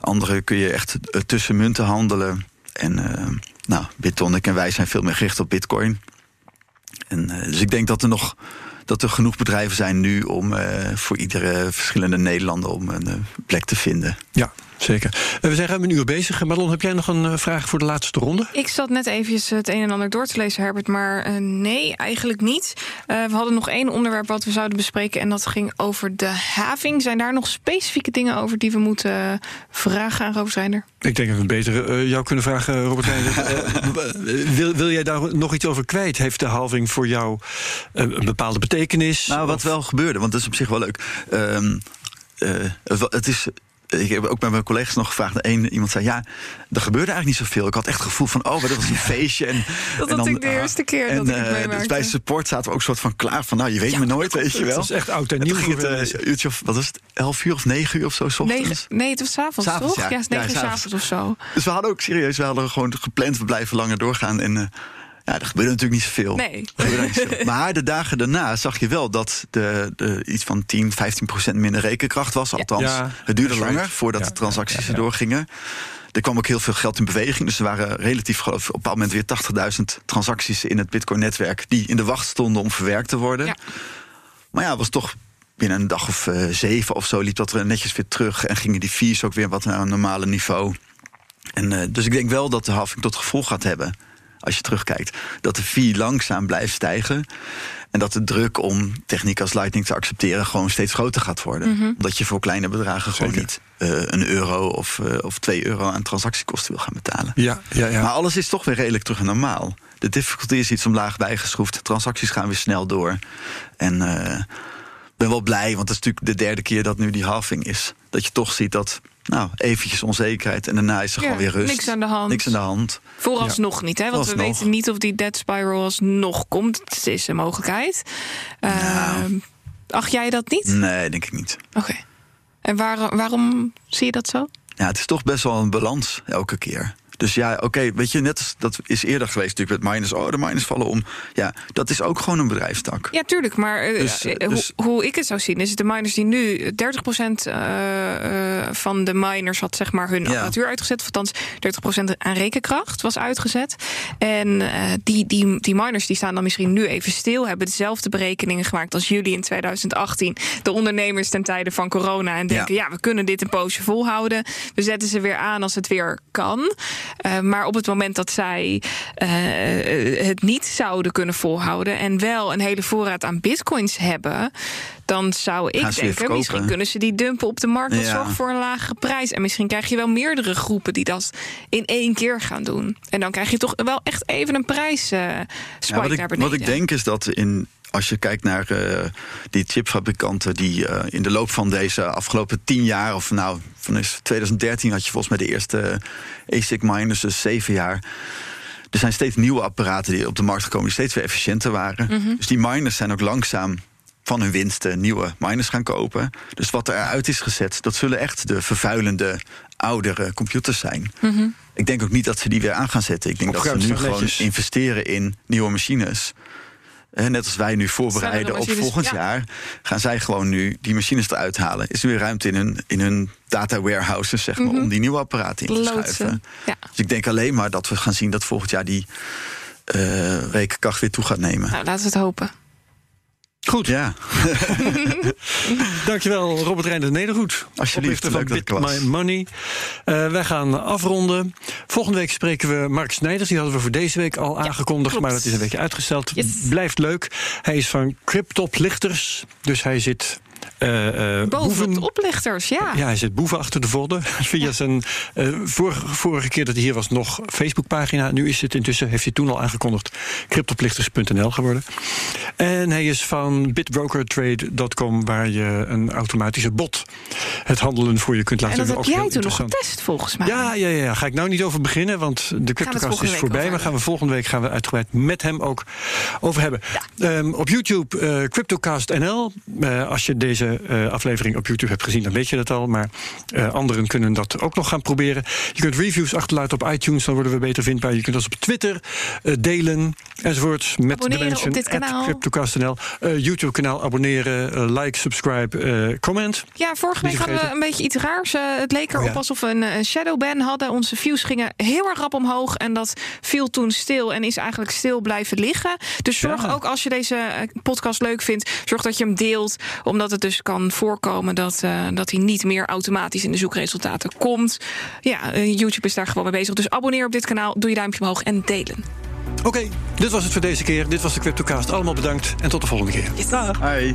S3: Andere kun je echt tussen munten handelen. En uh, nou, Bitonic en wij zijn veel meer gericht op Bitcoin. En, uh, dus ik denk dat er nog dat er genoeg bedrijven zijn nu om voor iedere verschillende Nederlander om een plek te vinden.
S1: Ja, Zeker. We zijn ruim een uur bezig. Marlon, heb jij nog een vraag voor de laatste ronde?
S2: Ik zat net eventjes het een en ander door te lezen, Herbert. Maar uh, nee, eigenlijk niet. Uh, we hadden nog één onderwerp wat we zouden bespreken. En dat ging over de having. Zijn daar nog specifieke dingen over die we moeten vragen aan Robert Reiner?
S1: Ik denk dat we beter uh, jou kunnen vragen, Robert Reiner. (laughs) wil, wil jij daar nog iets over kwijt? Heeft de halving voor jou een bepaalde betekenis?
S3: Nou, wat of? wel gebeurde, want dat is op zich wel leuk. Um, het is ik heb ook met mijn collega's nog gevraagd. Eén iemand zei: Ja, er gebeurde eigenlijk niet zoveel. Ik had echt het gevoel van: Oh, dat was een feestje. En,
S2: dat
S3: en
S2: had ik de eerste keer en, dat ik het meemaakte.
S3: Dus bij support zaten we ook soort van klaar van: Nou, je weet ja, me nooit, weet je wel.
S1: Dat is echt oud en nieuw.
S3: ging het uh, uurtje of, wat was het, 11 uur of 9 uur of zo? Ochtends?
S2: Nee, nee, het was s'avonds, toch? Ja, ja 9 uur s'avonds of zo.
S3: Dus we hadden ook serieus, we hadden gewoon gepland, we blijven langer doorgaan. En uh, ja, er gebeurde natuurlijk niet zoveel.
S2: Nee.
S3: Niet zoveel. (laughs) Maar de dagen daarna zag je wel dat de, de iets van 10, 15 procent minder rekenkracht was. Althans, ja, het duurde langer right. voordat ja, de transacties ja, erdoor gingen. Er kwam ook heel veel geld in beweging. Dus er waren relatief geloof, op een bepaald moment weer 80.000 transacties in het Bitcoin-netwerk. die in de wacht stonden om verwerkt te worden. Maar ja, het was toch binnen een dag of uh, zeven of zo liep dat er netjes weer terug. En gingen die fees ook weer wat naar een normale niveau. En, uh, dus ik denk wel dat de halving tot gevolg gaat hebben als je terugkijkt, dat de fee langzaam blijft stijgen. En dat de druk om techniek als Lightning te accepteren gewoon steeds groter gaat worden. Mm -hmm. Omdat je voor kleine bedragen gewoon niet uh, een euro of, uh, of twee euro aan transactiekosten wil gaan betalen.
S1: Ja, ja, ja.
S3: Maar alles is toch weer redelijk terug naar normaal. De difficulty is iets omlaag bijgeschroefd. Transacties gaan weer snel door. En uh, ben wel blij, want het is natuurlijk de derde keer dat nu die halving is. Dat je toch ziet dat nou, eventjes onzekerheid en daarna is er ja, gewoon weer rust.
S2: Niks aan de hand.
S3: Niks aan de hand.
S2: Vooralsnog ja. niet, hè? Want Vooralsnog. we weten niet of die dead spiral alsnog komt. Het is een mogelijkheid.
S3: Nou.
S2: Uh, acht jij dat niet?
S3: Nee, denk ik niet.
S2: Oké. Okay. En waar, waarom zie je dat zo?
S3: Ja, het is toch best wel een balans elke keer. Dus ja, oké, okay, weet je, net als dat is eerder geweest natuurlijk met miners. Oh, de miners vallen om. Ja, dat is ook gewoon een bedrijfstak.
S2: Ja, tuurlijk. Maar uh, dus, dus, hoe, hoe, ik het zou zien, is het de miners die nu 30% uh, uh, van de miners had zeg maar hun ja. apparatuur uitgezet. Of althans, 30% aan rekenkracht was uitgezet. En die, die, die miners die staan dan misschien nu even stil, hebben dezelfde berekeningen gemaakt als jullie in 2018. De ondernemers ten tijde van corona. En denken, ja, ja we kunnen dit een poosje volhouden. We zetten ze weer aan als het weer kan. Uh, maar op het moment dat zij uh, het niet zouden kunnen volhouden en wel een hele voorraad aan bitcoins hebben, dan zou ik denken, misschien kunnen ze die dumpen op de markt. Dat ja. zorgt voor een lagere prijs. En misschien krijg je wel meerdere groepen die dat in één keer gaan doen. En dan krijg je toch wel echt even een prijs uh,
S3: ja, wat, ik, wat ik denk is dat in als je kijkt naar uh, die chipfabrikanten die uh, in de loop van deze afgelopen tien jaar, of nou, van 2013 had je volgens mij de eerste ASIC miners, dus zeven jaar. Er zijn steeds nieuwe apparaten die op de markt gekomen die steeds weer efficiënter waren. Mm -hmm. Dus die miners zijn ook langzaam van hun winsten nieuwe miners gaan kopen. Dus wat eruit is gezet, dat zullen echt de vervuilende oudere computers zijn. Mm -hmm. Ik denk ook niet dat ze die weer aan gaan zetten. Ik denk dat ze nu gewoon investeren in nieuwe machines. Net als wij nu voorbereiden op volgend jaar, gaan zij gewoon nu die machines eruit halen. Is er weer ruimte in hun, in hun data warehouses, zeg maar, mhm. om die nieuwe apparaten in te schuiven. Ja. Dus ik denk alleen maar dat we gaan zien dat volgend jaar die uh, rekenkracht weer toe gaat nemen.
S2: Nou, laten we het hopen.
S1: Goed. Ja. (laughs) Dankjewel, Robert Reiner Nedergoed.
S3: Alsjeblieft,
S1: van Bit My Money. Uh, wij gaan afronden. Volgende week spreken we Mark Snijders. Die hadden we voor deze week al aangekondigd, maar dat is een beetje uitgesteld. Blijft leuk. Hij is van Cryptoplichters. Dus hij zit
S2: uh, Boven oplichters, ja.
S1: Ja, hij zit boeven achter de vodden. (laughs) Via zijn uh, vorige, vorige keer dat hij hier was nog Facebookpagina. Nu is het intussen, heeft hij toen al aangekondigd, cryptoplichters.nl geworden. En hij is van bitbrokertrade.com, waar je een automatische bot het handelen voor je kunt laten
S2: doen. En dat heb jij toen nog getest, volgens mij.
S1: Ja, ja, ja, ga ik nou niet over beginnen, want de CryptoCast is voorbij. Maar gaan we volgende week gaan we uitgebreid met hem ook over hebben. Um, op YouTube uh, CryptoCast.nl. als je deze uh, aflevering op YouTube hebt gezien, dan weet je dat al. Maar uh, anderen kunnen dat ook nog gaan proberen. Je kunt reviews achterlaten op iTunes, dan worden we beter vindbaar. Je kunt ons op Twitter uh, delen enzovoort. Met
S2: abonneren de mensen op dit kanaal.
S1: CryptoCast.nl. YouTube-kanaal abonneren, like, subscribe, comment.
S2: Ja, vorige week hadden we een beetje iets raars. het leek erop oh, alsof we een, een shadowban hadden. Onze views gingen heel erg rap omhoog. En dat viel toen stil en is eigenlijk stil blijven liggen. Dus zorg ook als je deze podcast leuk vindt, zorg dat je hem deelt. Omdat het dus dus kan voorkomen dat, uh, dat hij niet meer automatisch in de zoekresultaten komt. Ja, uh, YouTube is daar gewoon mee bezig. Dus abonneer op dit kanaal, doe je duimpje omhoog en delen.
S1: Oké, okay, dit was het voor deze keer. Dit was de CryptoCast. Allemaal bedankt en tot de volgende keer.
S3: Yes. Dag. Hi.